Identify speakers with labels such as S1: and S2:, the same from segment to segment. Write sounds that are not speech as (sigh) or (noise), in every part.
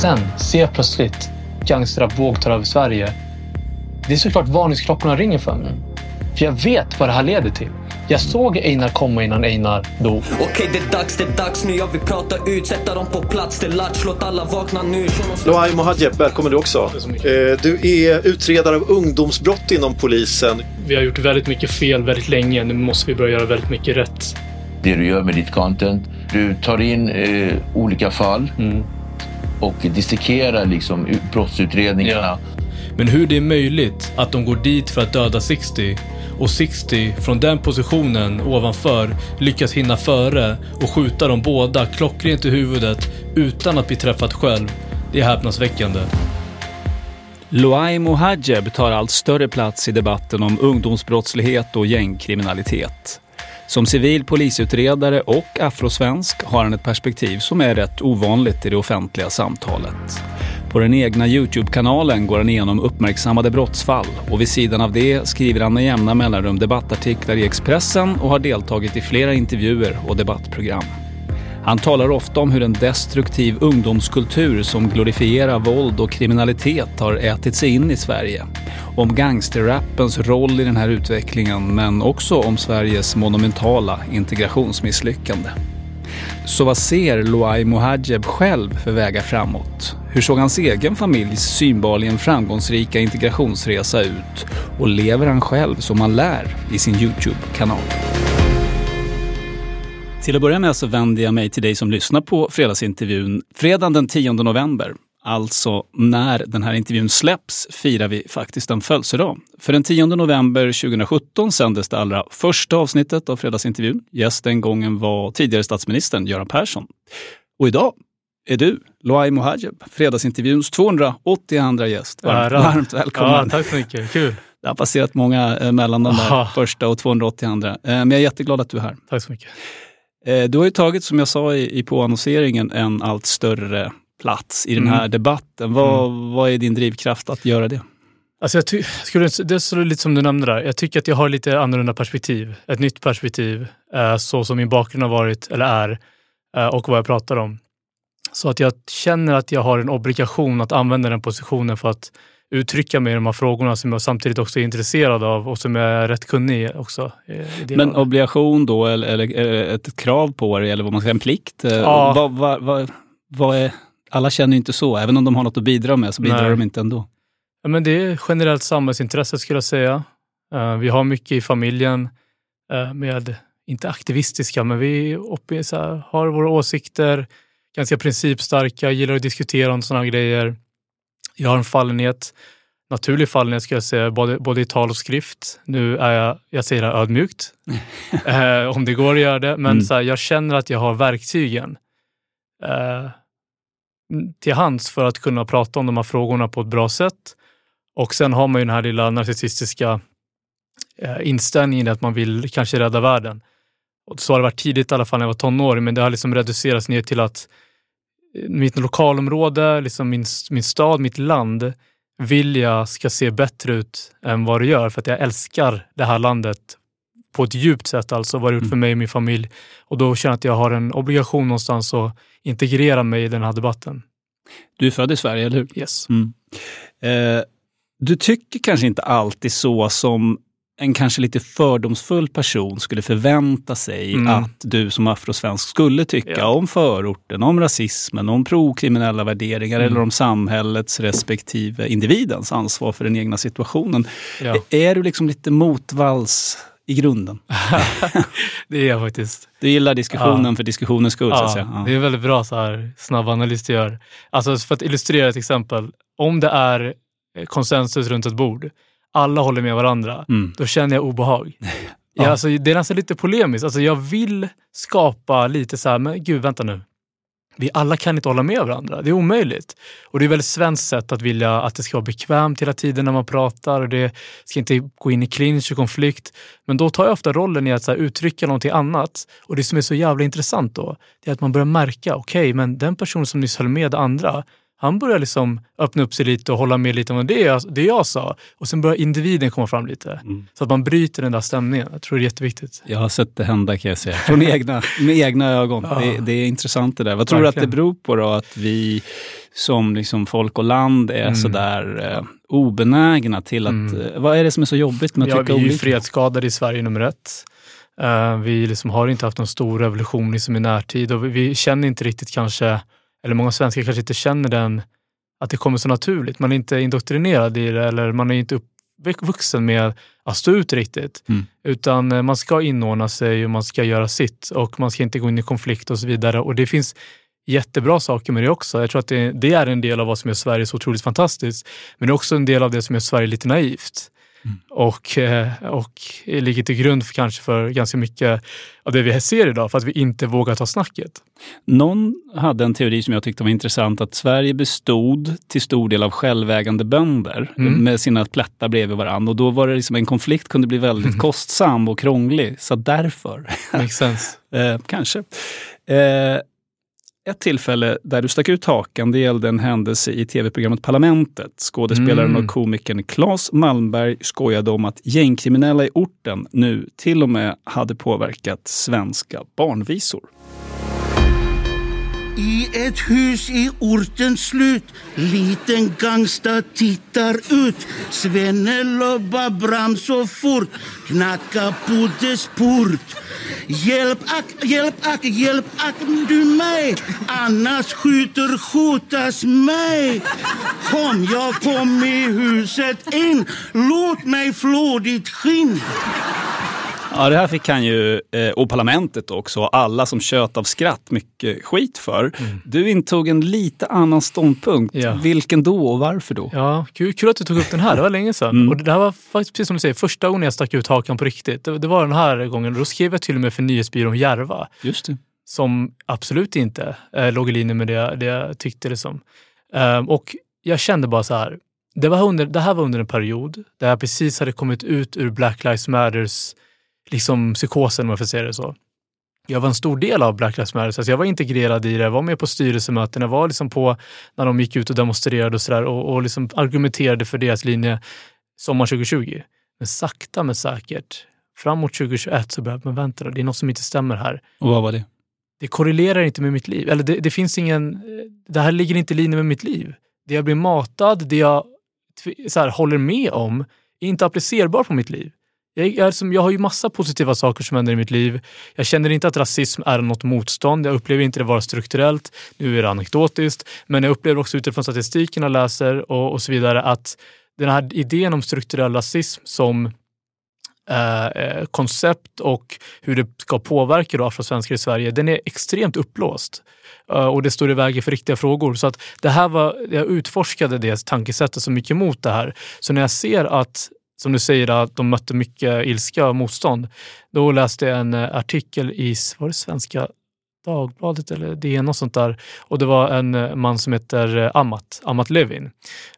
S1: Sen ser jag plötsligt gangsterrap-våg tar över Sverige. Det är såklart varningsklockorna ringer för mig. För jag vet vad det här leder till. Jag såg Einar komma innan Einar dog.
S2: Okej, det är dags, det är dags nu. Jag vill prata ut, sätta dem på plats. Det är latch, låt alla vakna nu.
S3: Loai Mohadjeb, välkommen du också. Eh, Du är utredare av ungdomsbrott inom polisen.
S1: Vi har gjort väldigt mycket fel väldigt länge. Nu måste vi börja göra väldigt mycket rätt.
S4: det du gör med ditt content. Du tar in eh, olika fall och dissekerar liksom ut- brottsutredningarna.
S5: Men hur det är möjligt att de går dit för att döda 60 och 60 från den positionen ovanför lyckas hinna före och skjuta dem båda klockrent i huvudet utan att bli träffad själv, det är häpnadsväckande.
S6: Loai Mohadjeb tar allt större plats i debatten om ungdomsbrottslighet och gängkriminalitet. Som civil polisutredare och afrosvensk har han ett perspektiv som är rätt ovanligt i det offentliga samtalet. På den egna Youtube-kanalen går han igenom uppmärksammade brottsfall och vid sidan av det skriver han med jämna mellanrum debattartiklar i Expressen och har deltagit i flera intervjuer och debattprogram. Han talar ofta om hur en destruktiv ungdomskultur som glorifierar våld och kriminalitet har ätit sig in i Sverige. Om gangsterrappens roll i den här utvecklingen men också om Sveriges monumentala integrationsmisslyckande. Så vad ser Loai Mohajeb själv för vägar framåt? Hur såg hans egen familjs synbarligen framgångsrika integrationsresa ut? Och lever han själv som han lär i sin Youtube-kanal? Till att börja med så vänder jag mig till dig som lyssnar på fredagsintervjun. Fredagen den 10 november, alltså när den här intervjun släpps, firar vi faktiskt en födelsedag. För den 10 november 2017 sändes det allra första avsnittet av fredagsintervjun. Gäst den gången var tidigare statsministern Göran Persson. Och idag är du, Loai Mohadjeb, fredagsintervjuns 282 gäst. Varmt, varmt välkommen.
S5: Ja, tack så mycket. Kul.
S6: Det har passerat många eh, mellan den där första och 282. Eh, Men jag är jätteglad att du är här.
S5: Tack så mycket.
S6: Eh, Du har ju tagit, som jag sa i, i påannonseringen, en allt större plats i den
S5: Mm.
S6: här debatten. Vad, vad är din drivkraft att göra det?
S5: Alltså jag ty- skulle, det är så lite som du nämnde där. Jag tycker att jag har lite annorlunda perspektiv. Ett nytt perspektiv, eh, så som min bakgrund har varit, eller är, eh, och vad jag pratar om. Så att jag känner att jag har en obligation att använda den positionen för att uttrycka mig i de här frågorna som jag samtidigt också är intresserad av och som jag är rätt kunnig i också. i det
S6: Men obligation då, eller, eller ett krav på dig, eller vad man säger, en plikt? Eh,
S5: Ja.
S6: Vad, vad, vad, vad är, alla känner ju inte så. Även om de har något att bidra med så bidrar
S5: Nej.
S6: de inte ändå.
S5: Ja, men det är generellt samhällsintresse skulle jag säga. Eh, vi har mycket i familjen eh, med, inte aktivistiska, men vi här, har våra åsikter, ganska principstarka, gillar att diskutera om sådana grejer. Jag har en fallenhet, naturlig fallenhet skulle jag säga, både, både i tal och skrift. Nu är jag, jag säger det ödmjukt, (laughs) eh, om det går att göra det, men
S6: Mm.
S5: så här, jag känner att jag har verktygen eh, till hands för att kunna prata om de här frågorna på ett bra sätt. Och sen har man ju den här lilla narcissistiska eh, inställningen att man vill kanske rädda världen. Och så har det varit tidigt i alla fall när jag var tonåring, men det har liksom reducerats ner till att mitt lokalområde, liksom min, min stad, mitt land vill jag ska se bättre ut än vad det gör för att jag älskar det här landet på ett djupt sätt, alltså vad det gjort för mig och min familj. Och då känner jag att jag har en obligation någonstans att integrera mig i den här debatten.
S6: Du är född i Sverige, eller hur?
S5: Yes.
S6: Mm. Eh, du tycker kanske inte alltid så som en kanske lite fördomsfull person skulle förvänta sig
S5: Mm.
S6: att du som afrosvensk skulle tycka
S5: Ja.
S6: om förorten, om rasismen, om prokriminella värderingar
S5: Mm.
S6: eller om samhällets respektive individens ansvar för den egna situationen.
S5: Ja.
S6: Är du liksom lite motvalls i grunden? (laughs)
S5: Det är jag faktiskt.
S6: Du gillar diskussionen
S5: Ja.
S6: för diskussionens skull,
S5: Ja. Det är väldigt bra så här, snabb analys du gör. Alltså för att illustrera ett exempel. Om det är eh, konsensus runt ett bord, alla håller med varandra,
S6: Mm.
S5: då känner jag obehag. (laughs)
S6: Ja.
S5: Ja. alltså, det är nästan lite polemiskt. Alltså, jag vill skapa lite så här, men gud, vänta nu. Vi alla kan inte hålla med varandra. Det är omöjligt. Och det är väldigt svenskt sätt att vilja att det ska vara bekvämt hela tiden när man pratar och det ska inte gå in i clinch och konflikt. Men då tar jag ofta rollen i att så här, uttrycka någonting annat. Och det som är så jävla intressant då, det är att man börjar märka, okej, men den person som nyss höll med andra, han börjar liksom öppna upp sig lite och hålla med lite om det jag, det jag sa. Och sen börjar individen komma fram lite.
S6: Mm.
S5: Så att man bryter den där stämningen. Jag tror det är jätteviktigt.
S6: Jag har sett det hända kan jag säga. Från egna, med egna ögon.
S5: Ja.
S6: Det, det är intressant det där. Vad tror du att det beror på då? Att vi som liksom folk och land är
S5: Mm.
S6: sådär eh, obenägna till att...
S5: Mm.
S6: Eh, vad är det som är så jobbigt med att
S5: Ja, vi
S6: tycka
S5: är ju
S6: olika?
S5: fredsskadade i Sverige nummer ett. Eh, vi liksom har inte haft någon stor revolution liksom i närtid och vi, vi känner inte riktigt kanske, eller många svenskar kanske inte känner den, att det kommer så naturligt. Man är inte indoktrinerad i det eller man är inte uppvuxen med att stå ut riktigt.
S6: Mm.
S5: Utan eh, man ska inordna sig och man ska göra sitt och man ska inte gå in i konflikt och så vidare. Och det finns jättebra saker med det också. Jag tror att det, det är en del av vad som gör Sverige så otroligt fantastiskt. Men det är också en del av det som gör Sverige lite naivt. Och, eh, och ligger till grund för, kanske för ganska mycket av det vi ser idag, för att vi inte vågar ta snacket.
S6: Någon hade en teori som jag tyckte var intressant, att Sverige bestod till stor del av självägande bönder
S5: Mm.
S6: med sina plättar bredvid varandra. Och då var det liksom en konflikt kunde bli väldigt kostsam och krånglig. Så därför,
S5: Makes sense. (laughs)
S6: eh, kanske. Eh, ett tillfälle där du stack ut hakan, det gällde en händelse i tv-programmet Parlamentet. Skådespelaren
S5: Mm.
S6: och komikern Claes Malmberg skojade om att gängkriminella i orten nu till och med hade påverkat svenska barnvisor.
S7: I ett hus i ortens slut. Liten gangsta tittar ut. Svenne lobbar bram så fort. Knacka på dess port. Hjälp ack, hjälp ack, hjälp ack du mig Annars skjuter skjutas mig Kom, jag kom i huset in Låt mig flå ditt skinn.
S6: Ja, det här fick han ju, eh, och parlamentet också, och alla som tjöt av skratt mycket skit för. Du intog en lite annan ståndpunkt.
S5: Ja.
S6: Vilken då och varför då?
S5: Ja, kul, kul att du tog upp den här. Det var länge sedan.
S6: Mm.
S5: Och det här var faktiskt, precis som du säger, första gången jag stack ut hakan på riktigt. Det, det var den här gången. Då skrev jag till och med för nyhetsbyrån Järva.
S6: Just det.
S5: som absolut inte eh, låg i linje med det, det jag tyckte. Liksom. Ehm, och jag kände bara så här, det, var under, det här var under en period där jag precis hade kommit ut ur Black Lives Matters liksom, psykosen, om jag får säga det så. Jag var en stor del av Black Lives Matter, alltså jag var integrerad i det, jag var med på styrelsemöten, jag var liksom på när de gick ut och demonstrerade och, så där, och, och liksom argumenterade för deras linje sommar 2020. Men sakta men säkert, framåt 2021 så började men vänta då, det är något som inte stämmer här
S6: Och vad var det?
S5: det korrelerar inte med mitt liv. Eller det, det finns ingen, det här ligger inte i linje med mitt liv. Det jag blir matad, det jag så här, håller med om, är inte applicerbart på mitt liv. Jag, är som, jag har ju massa positiva saker som händer i mitt liv. Jag känner inte att rasism är något motstånd. Jag upplever inte det vara strukturellt. Nu är det anekdotiskt. Men jag upplever också utifrån statistiken jag läser och, och så vidare att den här idén om strukturell rasism som eh, eh, koncept och hur det ska påverka då afrosvenskar i Sverige, den är extremt upplåst. Eh, och det står i vägen för riktiga frågor. Så att det här var, jag utforskade det tankesättet så mycket mot det här. Så när jag ser att, som du säger, att de mötte mycket ilska och motstånd, då läste jag en eh, artikel i, var det Svenska Dagbladet eller DN och sånt där. Och det var en eh, man som heter eh, Amat, Amat Levin,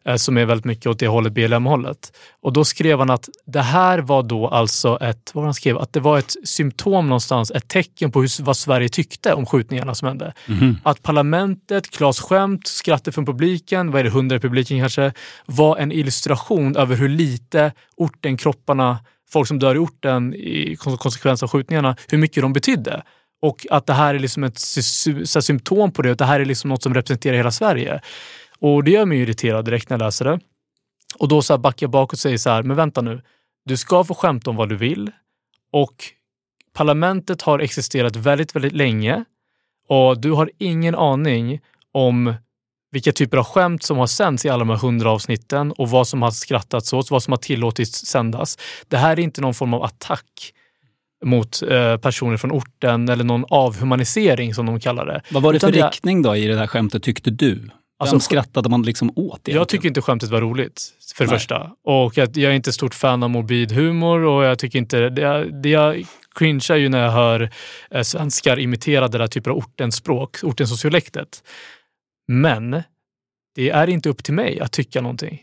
S5: eh, som är väldigt mycket åt det hållet, BLM-hållet. Och då skrev han att det här var då alltså ett, vad han skrev, att det var ett symptom någonstans, ett tecken på hur, vad Sverige tyckte om skjutningarna som hände. Att parlamentet, Klas skämt, skrattet från publiken, vad är det, hundra i publiken kanske, var en illustration över hur lite orten, kropparna, folk som dör i orten i kon- konsekvens av skjutningarna, hur mycket de betydde. Och att det här är liksom ett så här symptom på det, att det här är liksom något som representerar hela Sverige. Och det gör mig irriterad direkt när jag läser det. Och då så här backar jag bakåt och säger så här, men vänta nu. Du ska få skämta om vad du vill och parlamentet har existerat väldigt, väldigt länge och du har ingen aning om vilka typer av skämt som har sänds i alla de här hundra avsnitten och vad som har skrattats åt, vad som har tillåtits sändas. Det här är inte någon form av attack mot eh, personer från orten eller någon avhumanisering som de kallar det.
S6: Vad var det för
S5: Utan
S6: riktning då i det här skämtet tyckte du? Vem
S5: Alltså,
S6: skrattade man liksom åt egentligen?
S5: Jag tycker inte skämtet var roligt, för det
S6: Nej.
S5: första. Och att jag är inte stort fan av morbid humor och jag tycker inte... Det, jag- det jag cringear ju när jag hör eh, svenskar imitera det där typen av ortens språk, ortens sociolektet. Men det är inte upp till mig att tycka någonting.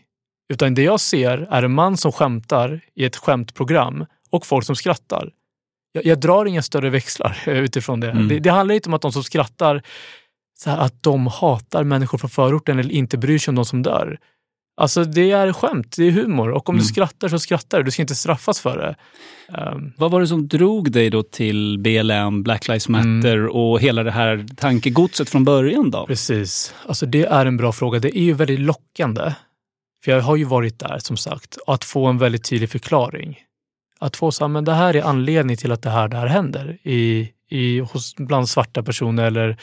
S5: Utan det jag ser är en man som skämtar i ett skämtprogram och folk som skrattar. Jag, jag drar inga större växlar eh, utifrån det.
S6: Mm.
S5: det. Det handlar inte om att de som skrattar här, att de hatar människor från förorten eller inte bryr sig om de som dör. Alltså det är skämt, det är humor och om du
S6: Mm.
S5: skrattar så skrattar du. Du ska inte straffas för det. Ehm,
S6: Vad var det som drog dig då till BLM, Black Lives Matter
S5: Mm.
S6: och hela det här tankegodset från början då?
S5: Precis. Alltså det är en bra fråga. Det är ju väldigt lockande. För jag har ju varit där som sagt. Att få en väldigt tydlig förklaring. Att få så här, men det här är anledningen till att det här, det här händer i, i, hos, bland svarta personer eller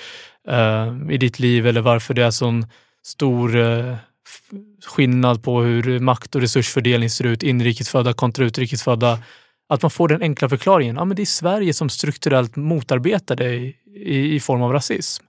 S5: eh, i ditt liv eller varför det är sån stor eh, skillnad på hur makt och resursfördelning ser ut, inrikesfödda kontra utrikesfödda. Att man får den enkla förklaringen. Ja, men det är Sverige som strukturellt motarbetar dig i, i form av rasism.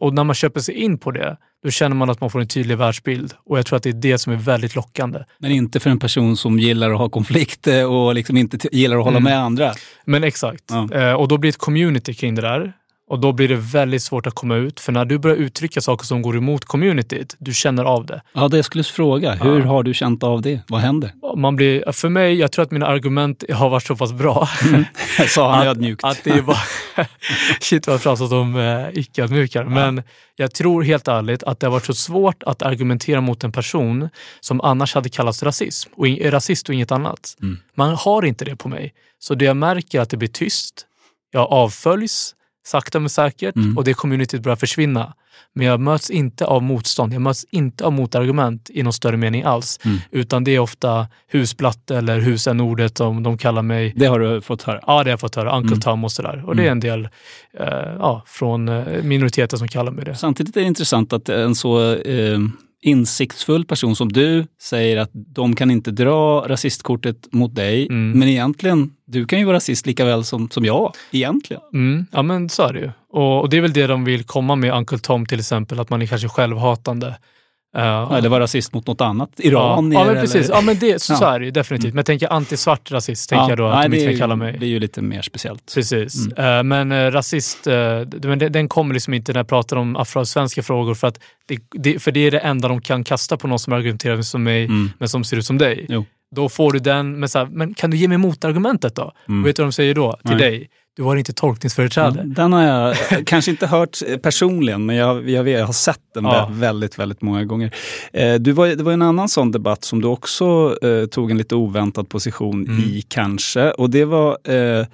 S5: Och när man köper sig in på det, då känner man att man får en tydlig världsbild. Och jag tror att det är det som är väldigt lockande.
S6: Men inte för en person som gillar att ha konflikter och liksom inte gillar att hålla
S5: Mm.
S6: med andra.
S5: Men exakt.
S6: Ja.
S5: Eh, och då blir det ett community kring det där. Och då blir det väldigt svårt att komma ut. För när du börjar uttrycka saker som går emot communityt, du känner av det.
S6: Ja, det jag skulle fråga. Hur
S5: Ja.
S6: har du känt av det? Vad händer?
S5: Man blir, för mig, jag tror att mina argument har varit så pass bra. (laughs)
S6: Sa han
S5: att,
S6: ödmjukt.
S5: att det är bara... (laughs) Shit vad jag framstår som eh, icke-ödmjukare. Men jag tror helt ärligt att det har varit så svårt att argumentera mot en person som annars hade kallats rasism. Och in, rasist och inget annat.
S6: Mm.
S5: Man har inte det på mig. Så det jag märker är att det blir tyst. Jag avföljs sakta men säkert
S6: Mm.
S5: och det communityt börjar försvinna. Men jag möts inte av motstånd, jag möts inte av motargument i någon större mening alls.
S6: Mm.
S5: Utan det är ofta husblatte eller husenordet som de kallar mig.
S6: Det har du fått höra?
S5: Ja, det har jag fått höra. Uncle
S6: Mm.
S5: Tom och sådär. Och det är
S6: Mm.
S5: en del eh, ja, från eh, minoriteter som kallar mig det.
S6: Samtidigt är det intressant att en så eh, insiktsfull person som du säger att de kan inte dra rasistkortet mot dig.
S5: Mm.
S6: Men egentligen, du kan ju vara rasist lika väl som, som jag. Egentligen.
S5: Mm, ja men så är det ju. Och, och det är väl det de vill komma med, Uncle Tom till exempel, att man är kanske självhatande. Uh,
S6: Eller vara rasist mot något annat.
S5: ja,
S6: Iranier
S5: ja, men precis.
S6: eller...
S5: Ja, men det, så,
S6: Ja.
S5: så är det ju definitivt. Men jag tänker antisvart rasist, tänker jag då att
S6: nej,
S5: de inte kan
S6: ju-
S5: kalla mig.
S6: Det är ju lite mer speciellt.
S5: Precis. Eh, men eh, rasist, eh, men det- den kommer liksom inte när jag pratar om afrosvenska frågor för att det, det, för det är det enda de kan kasta på någon som argumenterar som mig
S6: Mm.
S5: men som ser ut som dig.
S6: Jo.
S5: Då får du den, men, så här, men kan du ge mig motargumentet då?
S6: Mm.
S5: Och vet du vad de säger då till
S6: Nej.
S5: dig? Du har inte tolkningsföreträde.
S6: Ja, den har jag (laughs) kanske inte hört personligen, men jag, jag, jag har sett den
S5: Ja.
S6: vä- väldigt, väldigt många gånger. Eh, du var, det var en annan sån debatt som du också eh, tog en lite oväntad position
S5: Mm.
S6: i kanske. Och det var eh,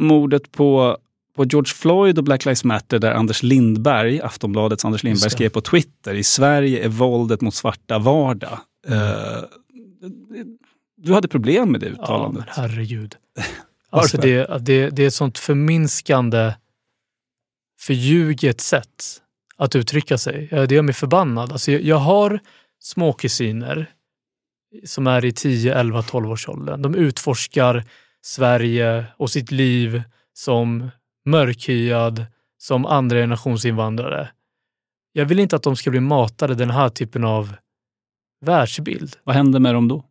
S6: mordet på, på George Floyd och Black Lives Matter där Anders Lindberg, Aftonbladets Anders Lindberg, skrev på Twitter i Sverige är våldet mot svarta vardag. Eh, du hade problem med det
S5: Ja,
S6: uttalandet.
S5: men herregud. Alltså det, det, det är ett sånt förminskande, förljuget sätt att uttrycka sig. Det gör mig förbannad. Alltså jag, jag har små kusiner som är i 10, 11, 12 års åldern. De utforskar Sverige och sitt liv som mörkhyad, som andra generations invandrare. Jag vill inte att de ska bli matade den här typen av världsbild.
S6: Vad hände med dem då?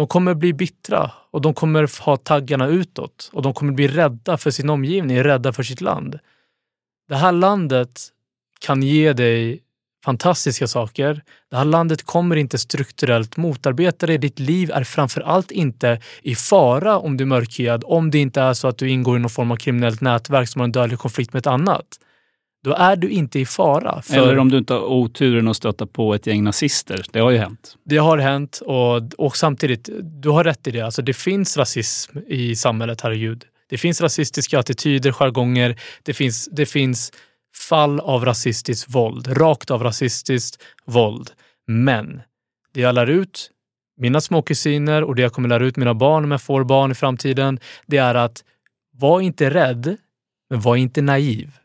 S5: De kommer bli bittra och de kommer ha taggarna utåt och de kommer bli rädda för sin omgivning, rädda för sitt land. Det här landet kan ge dig fantastiska saker. Det här landet kommer inte strukturellt motarbeta dig. Ditt liv är framför allt inte i fara om du är mörkhyad, om det inte är så att du ingår i någon form av kriminellt nätverk som har en dödlig konflikt med ett annat. Då är du inte i fara. För
S6: Eller om du inte har oturen att stöta på ett gäng nazister. Det har ju hänt.
S5: Det har hänt och, och samtidigt, du har rätt i det. Alltså det finns rasism i samhället, herregud. Det finns rasistiska attityder, jargonger. Det finns, det finns fall av rasistiskt våld, rakt av rasistiskt våld. Men det jag lär ut mina små kusiner och det jag kommer lära ut mina barn om jag får barn i framtiden, det är att var inte rädd, men var inte naiv.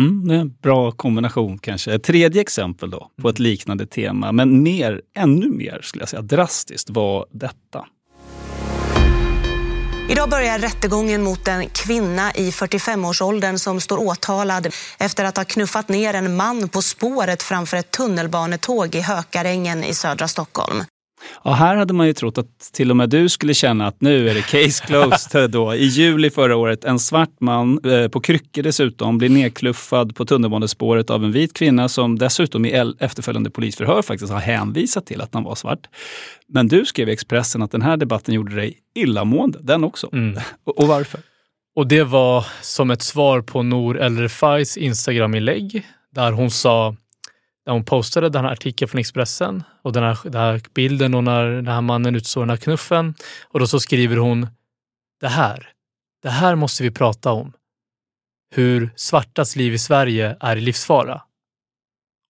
S6: Mm, det är en bra kombination kanske. Ett tredje exempel då på ett liknande tema, men mer, ännu mer skulle jag säga drastiskt var detta.
S8: Idag börjar rättegången mot en kvinna i 45-årsåldern som står åtalad efter att ha knuffat ner en man på spåret framför ett tunnelbanetåg i Hökarängen i södra Stockholm.
S6: Ja, här hade man ju trott att till och med du skulle känna att nu är det case (laughs) closed. då. I juli förra året, en svart man, eh, på kryckor dessutom, blir nedkluffad på tunnelbanespåret av en vit kvinna som dessutom i efterföljande polisförhör faktiskt har hänvisat till att han var svart. Men du skrev i Expressen att den här debatten gjorde dig illamående, den också.
S5: Mm. (laughs)
S6: och, varför?
S5: Och det var som ett svar på Nour El Refais Instagram-inlägg där hon sa där hon postade den här artikeln från Expressen och den här, den här bilden och när den här mannen utsåg den här knuffen. Och då så skriver hon det här. Det här måste vi prata om. Hur svartas liv i Sverige är i livsfara.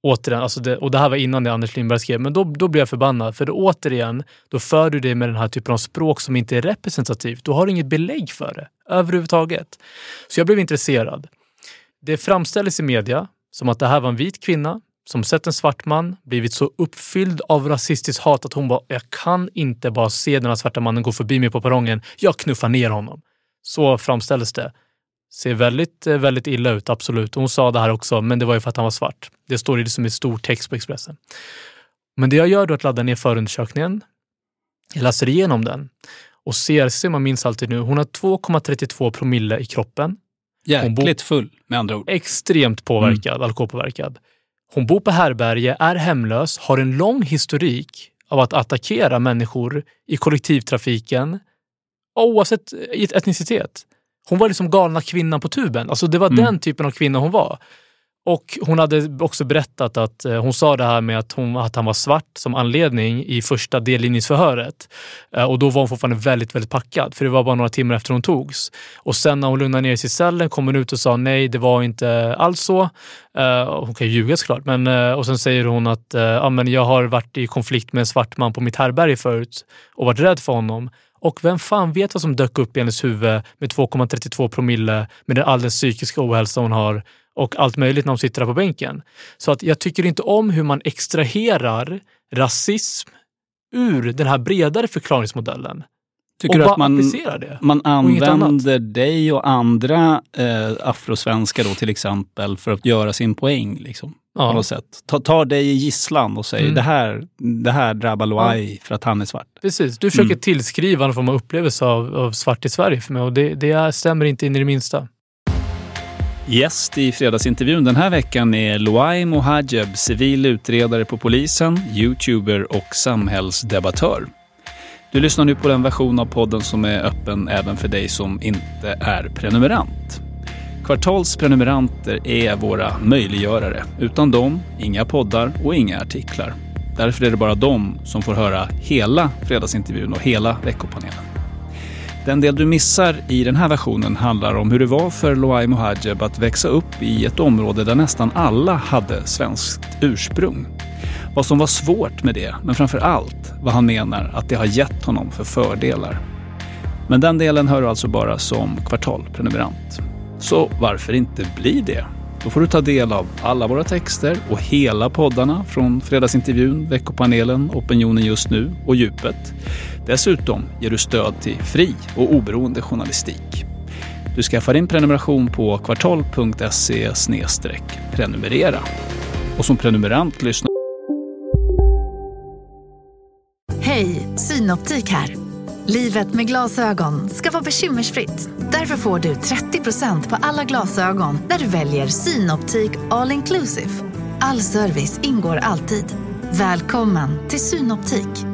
S5: Återigen, alltså det, och det här var innan det Anders Lindberg skrev, men då, då blir jag förbannad. För då, återigen, då för du det med den här typen av språk som inte är representativt. Då har du inget belägg för det överhuvudtaget. Så jag blev intresserad. Det framställdes i media som att det här var en vit kvinna som sett en svart man, blivit så uppfylld av rasistiskt hat att hon bara, jag kan inte bara se den här svarta mannen gå förbi mig på perrongen. Jag knuffar ner honom. Så framställdes det. Ser väldigt, eh, väldigt illa ut, absolut. Hon sa det här också, men det var ju för att han var svart. Det står liksom i stor text på Expressen. Men det jag gör då är att ladda ner förundersökningen. Jag läser igenom den och ser man minns alltid nu, hon har 2,32 promille i kroppen.
S6: Jäkligt full med andra ord.
S5: Extremt påverkad, mm. alkoholpåverkad. Hon bor på härberge, är hemlös, har en lång historik av att attackera människor i kollektivtrafiken oavsett etnicitet. Hon var liksom galna kvinnan på tuben. Alltså det var mm. den typen av kvinna hon var. Och hon hade också berättat att eh, hon sa det här med att, hon, att han var svart som anledning i första delgivningsförhöret. Eh, och då var hon fortfarande väldigt, väldigt packad, för det var bara några timmar efter hon togs. Och sen när hon lugnade ner sig i cellen kom hon ut och sa nej, det var inte alls så. Eh, hon kan ju ljuga såklart. Men, och sen säger hon att ja, men jag har varit i konflikt med en svart man på mitt härbärge förut och varit rädd för honom. Och vem fan vet vad som dök upp i hennes huvud med 2,32 promille med den alldeles psykiska ohälsa hon har och allt möjligt när de sitter där på bänken. Så att jag tycker inte om hur man extraherar rasism ur den här bredare förklaringsmodellen.
S6: Tycker du att man, man använder dig och andra eh, afrosvenskar då till exempel för att göra sin poäng? Liksom, ja. på något sätt. Ta, tar dig i gisslan och säger mm. det, här, det här drabbar Loai ja. för att han är svart.
S5: Precis, du försöker mm. tillskriva någon form av upplevelse av, av svart i Sverige för mig och det, det stämmer inte in i det minsta.
S6: Gäst i fredagsintervjun den här veckan är Loai Mohajeb, civil utredare på polisen, youtuber och samhällsdebattör. Du lyssnar nu på den version av podden som är öppen även för dig som inte är prenumerant. Kvartalsprenumeranter är våra möjliggörare. Utan dem, inga poddar och inga artiklar. Därför är det bara de som får höra hela fredagsintervjun och hela veckopanelen. Den del du missar i den här versionen handlar om hur det var för Loai Mohajeb att växa upp i ett område där nästan alla hade svenskt ursprung. Vad som var svårt med det, men framför allt vad han menar att det har gett honom för fördelar. Men den delen hör du alltså bara som kvartalprenumerant. Så varför inte bli det? Då får du ta del av alla våra texter och hela poddarna från Fredagsintervjun, Veckopanelen, Opinionen just nu och Djupet. Dessutom ger du stöd till fri och oberoende journalistik. Du skaffar din prenumeration på kvartal.se prenumerera. Och som prenumerant lyssnar
S9: Hej, Synoptik här. Livet med glasögon ska vara bekymmersfritt. Därför får du 30% på alla glasögon när du väljer Synoptik All Inclusive. All service ingår alltid. Välkommen till Synoptik.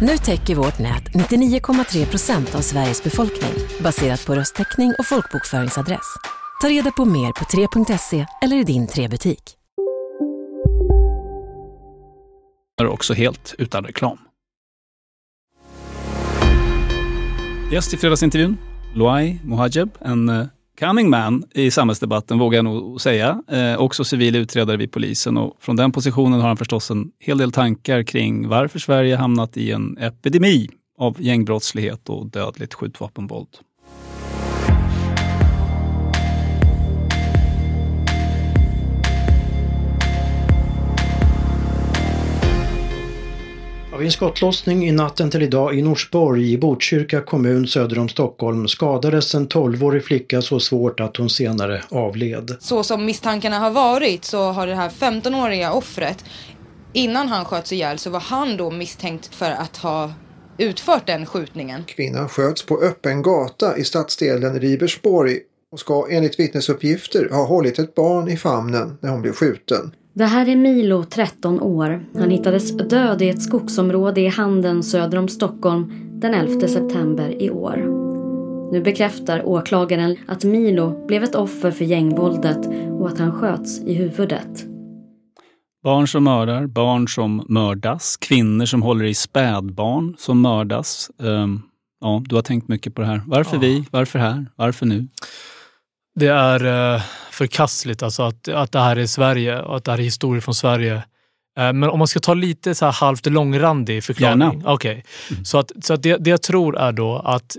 S10: Nu täcker vårt nät 99,3 procent av Sveriges befolkning baserat på röstteckning och folkbokföringsadress. Ta reda på mer på 3.se eller i din 3-butik.
S6: Är också helt utan reklam. Gäst i fredagsintervjun, Loai Mohajeb, en eh, coming man i samhällsdebatten vågar jag nog säga. Eh, också civil utredare vid polisen och från den positionen har han förstås en hel del tankar kring varför Sverige hamnat i en epidemi av gängbrottslighet och dödligt skjutvapenvåld.
S11: Vid en skottlossning i natten till idag i Norsborg i Botkyrka kommun söder om Stockholm skadades en 12-årig flicka så svårt att hon senare avled.
S12: Så som misstankarna har varit så har det här 15-åriga offret innan han sköts ihjäl så var han då misstänkt för att ha utfört den skjutningen.
S13: Kvinnan sköts på öppen gata i stadsdelen Ribersborg och ska enligt vittnesuppgifter ha hållit ett barn i famnen när hon blev skjuten.
S14: Det här är Milo, 13 år. Han hittades död i ett skogsområde i Handen söder om Stockholm den 11 september i år. Nu bekräftar åklagaren att Milo blev ett offer för gängvåldet och att han sköts i huvudet.
S6: Barn som mördar, barn som mördas, kvinnor som håller i spädbarn som mördas. Um, ja, du har tänkt mycket på det här. Varför
S5: Ja.
S6: vi? Varför här? Varför nu?
S5: Det är eh, förkastligt alltså att, att det här är Sverige och att det här är historia från Sverige. Eh, men om man ska ta lite så här halvt långrandig förklaring.
S6: Gärna.
S5: Okej. Så, att, så att det, det jag tror är då att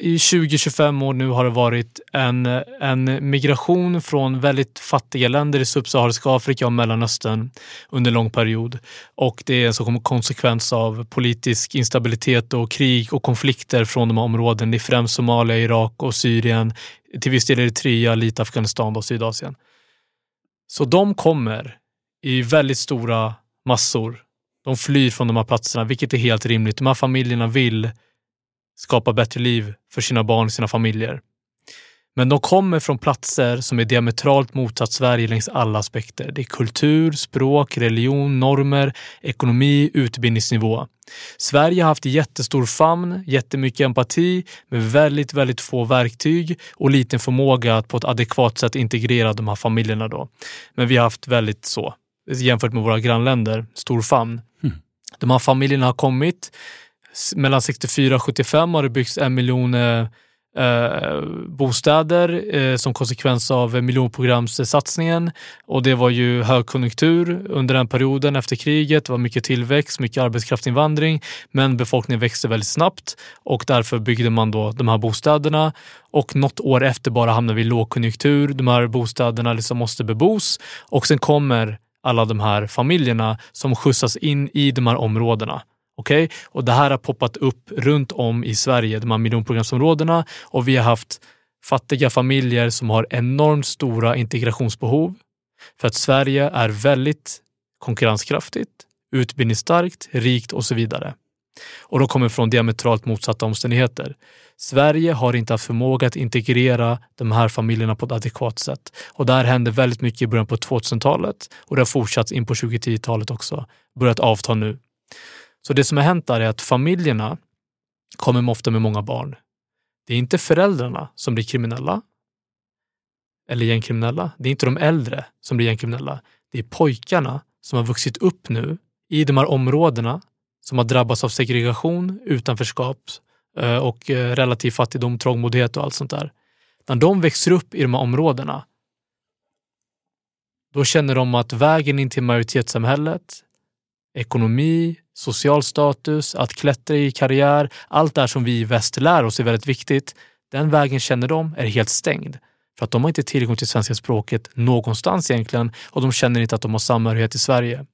S5: i 20-25 år nu har det varit en, en migration från väldigt fattiga länder i subsahariska Afrika och Mellanöstern under lång period. Och det är en som konsekvens av politisk instabilitet och krig och konflikter från de här områdena. Det är främst Somalia, Irak och Syrien, till viss del Eritrea, lite Afghanistan och Sydasien. Så de kommer i väldigt stora massor. De flyr från de här platserna, vilket är helt rimligt. De här familjerna vill skapa bättre liv för sina barn och sina familjer. Men de kommer från platser som är diametralt motsatt Sverige längs alla aspekter. Det är kultur, språk, religion, normer, ekonomi, utbildningsnivå. Sverige har haft jättestor famn, jättemycket empati, med väldigt, väldigt få verktyg och liten förmåga att på ett adekvat sätt integrera de här familjerna. Då. Men vi har haft väldigt så, jämfört med våra grannländer, stor famn. De här familjerna har kommit. Mellan 64 och 75 har det byggts en miljon eh, bostäder eh, som konsekvens av miljonprogramssatsningen. Och det var ju högkonjunktur under den perioden efter kriget. Det var mycket tillväxt, mycket arbetskraftsinvandring, men befolkningen växte väldigt snabbt och därför byggde man då de här bostäderna. Och något år efter bara hamnade vi i lågkonjunktur. De här bostäderna liksom måste bebos och sen kommer alla de här familjerna som skjutsas in i de här områdena. Okej? Och det här har poppat upp runt om i Sverige, de här miljonprogramsområdena och vi har haft fattiga familjer som har enormt stora integrationsbehov. För att Sverige är väldigt konkurrenskraftigt, utbildningsstarkt, rikt och så vidare. Och de kommer från diametralt motsatta omständigheter. Sverige har inte haft förmåga att integrera de här familjerna på ett adekvat sätt. Och där hände väldigt mycket i början på 2000-talet och det har fortsatt in på 2010-talet också. Börjat avta nu. Så det som har hänt där är att familjerna kommer ofta med många barn. Det är inte föräldrarna som blir kriminella eller gängkriminella. Det är inte de äldre som blir gängkriminella. Det är pojkarna som har vuxit upp nu i de här områdena som har drabbats av segregation, utanförskap eh, och eh, relativ fattigdom, trångboddhet och allt sånt där. När de växer upp i de här områdena, då känner de att vägen in till majoritetssamhället, ekonomi, social status, att klättra i karriär, allt det här som vi i väst lär oss är väldigt viktigt, den vägen känner de är helt stängd. För att de har inte tillgång till svenska språket någonstans egentligen och de känner inte att de har samhörighet i Sverige.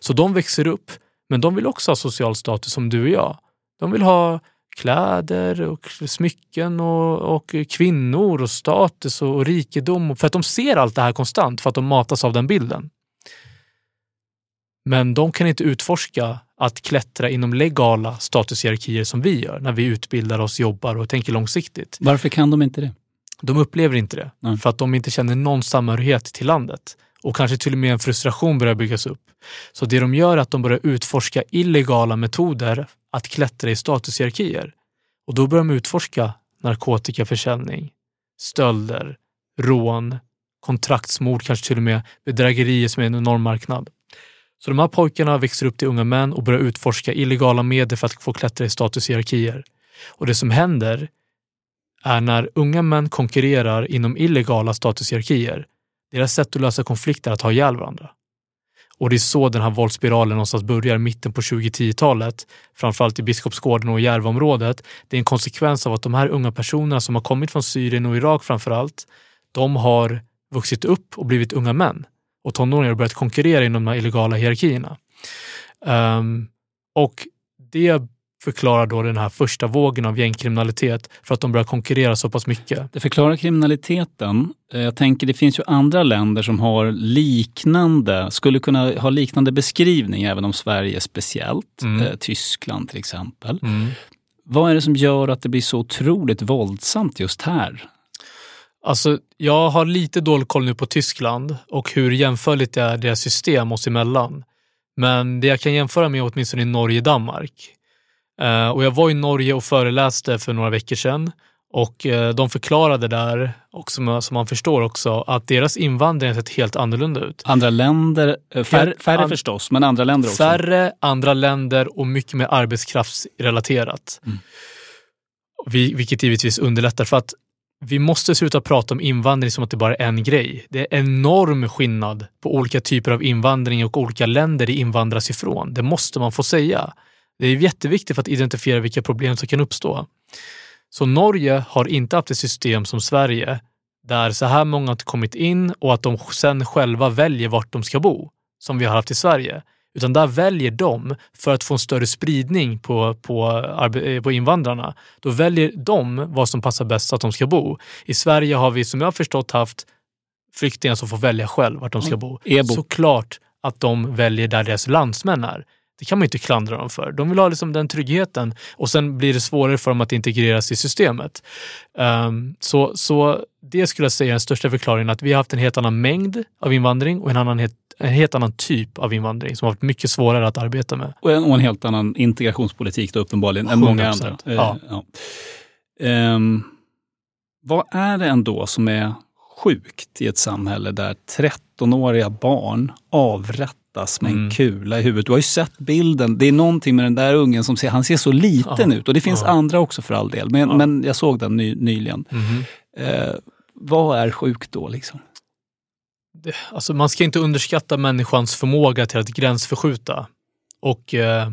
S5: Så de växer upp, men de vill också ha social status som du och jag. De vill ha kläder och smycken och, och kvinnor och status och, och rikedom. För att de ser allt det här konstant, för att de matas av den bilden. Men de kan inte utforska att klättra inom legala statushierarkier som vi gör när vi utbildar oss, jobbar och tänker långsiktigt.
S6: Varför kan de inte det?
S5: De upplever inte det,
S6: Nej.
S5: för att de inte känner någon samhörighet till landet. och kanske till och med en frustration börjar byggas upp. Så det de gör är att de börjar utforska illegala metoder att klättra i statushierarkier. Och då börjar de utforska narkotikaförsäljning, stölder, rån, kontraktsmord, kanske till och med bedrägerier som är en enorm marknad. Så de här pojkarna växer upp till unga män och börjar utforska illegala medel för att få klättra i statushierarkier. Och det som händer är när unga män konkurrerar inom illegala statushierarkier, deras sätt att lösa konflikter är att ha ihjäl varandra. Och det är så den här våldsspiralen någonstans börjar, mitten på 2010-talet, framförallt i Biskopsgården och Järvaområdet. Det är en konsekvens av att de här unga personerna som har kommit från Syrien och Irak framförallt, de har vuxit upp och blivit unga män och tonåringar och börjat konkurrera inom de här illegala hierarkierna. Um, och det förklarar då den här första vågen av gängkriminalitet för att de börjar konkurrera så pass mycket.
S6: Det förklarar kriminaliteten. Eh, jag tänker det finns ju andra länder som har liknande, skulle kunna ha liknande beskrivning även om Sverige speciellt. Mm. Eh, Tyskland till exempel. Mm. Vad är det som gör att det blir så otroligt våldsamt just här?
S5: Alltså, jag har lite dålig koll nu på Tyskland och hur jämförligt det är deras system oss emellan. Men det jag kan jämföra med åtminstone i Norge och Danmark. Uh, och jag var i Norge och föreläste för några veckor sedan och uh, de förklarade där, och som, som man förstår också, att deras invandring har sett helt annorlunda ut.
S6: Andra länder, eh, färre, färre an, förstås, men andra länder också?
S5: Färre, andra länder och mycket mer arbetskraftsrelaterat. Mm. Vi, vilket givetvis underlättar för att vi måste sluta prata om invandring som att det bara är en grej. Det är enorm skillnad på olika typer av invandring och olika länder det invandras ifrån. Det måste man få säga. Det är jätteviktigt för att identifiera vilka problem som kan uppstå. Så Norge har inte haft ett system som Sverige där så här många har kommit in och att de sen själva väljer vart de ska bo, som vi har haft i Sverige. Utan där väljer de, för att få en större spridning på, på, på invandrarna, då väljer de vad som passar bäst att de ska bo. I Sverige har vi, som jag har förstått, haft flyktingar som får välja själv vart de ska bo.
S6: Ebo.
S5: Såklart att de väljer där deras landsmän är. Det kan man inte klandra dem för. De vill ha liksom den tryggheten och sen blir det svårare för dem att integreras i systemet. Um, så, så det skulle jag säga är den största förklaringen, att vi har haft en helt annan mängd av invandring och en, annan helt, en helt annan typ av invandring som har varit mycket svårare att arbeta med.
S6: Och en, och en helt annan integrationspolitik då uppenbarligen än många andra.
S5: Ja.
S6: ja. Um, vad är det ändå som är sjukt i ett samhälle där 13-åriga barn avrättas kastas med en mm. kula i huvudet. Du har ju sett bilden. Det är någonting med den där ungen som ser, han ser så liten ja. ut. Och det finns ja. andra också för all del. Men, men jag såg den ny, nyligen. Mm. Eh, vad är sjukt då liksom?
S5: Det, alltså man ska inte underskatta människans förmåga till att gränsförskjuta och eh,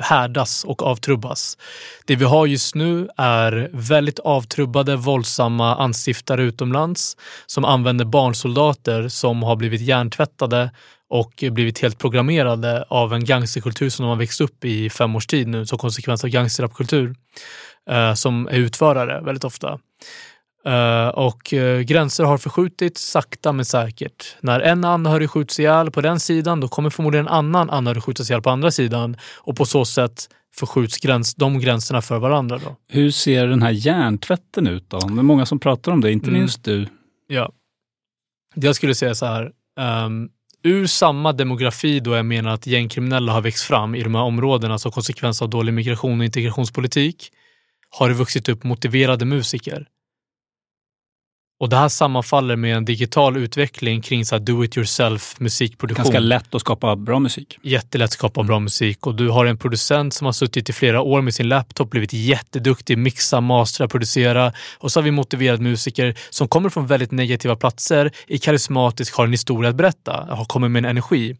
S5: härdas och avtrubbas. Det vi har just nu är väldigt avtrubbade, våldsamma anstiftare utomlands som använder barnsoldater som har blivit hjärntvättade och blivit helt programmerade av en gangsterkultur som de har växt upp i fem års tid nu som konsekvens av gangsterrapkultur eh, som är utförare väldigt ofta. Uh, och uh, gränser har förskjutits sakta men säkert. När en anhörig skjuts ihjäl på den sidan, då kommer förmodligen en annan anhörig skjutas ihjäl på andra sidan. Och på så sätt förskjuts gräns, de gränserna för varandra. Då.
S6: Hur ser den här hjärntvätten ut då? Det är många som pratar om det, inte mm. minst du.
S5: Ja. Jag skulle säga så här. Um, ur samma demografi då jag menar att gängkriminella har växt fram i de här områdena som konsekvens av dålig migration och integrationspolitik har det vuxit upp motiverade musiker och det här sammanfaller med en digital utveckling kring så do it yourself musikproduktion.
S6: Ganska lätt att skapa bra musik.
S5: Jättelätt att skapa bra musik och du har en producent som har suttit i flera år med sin laptop, blivit jätteduktig, mixa, mastra, producera och så har vi motiverade musiker som kommer från väldigt negativa platser, är karismatisk, har en historia att berätta, har kommit med en energi.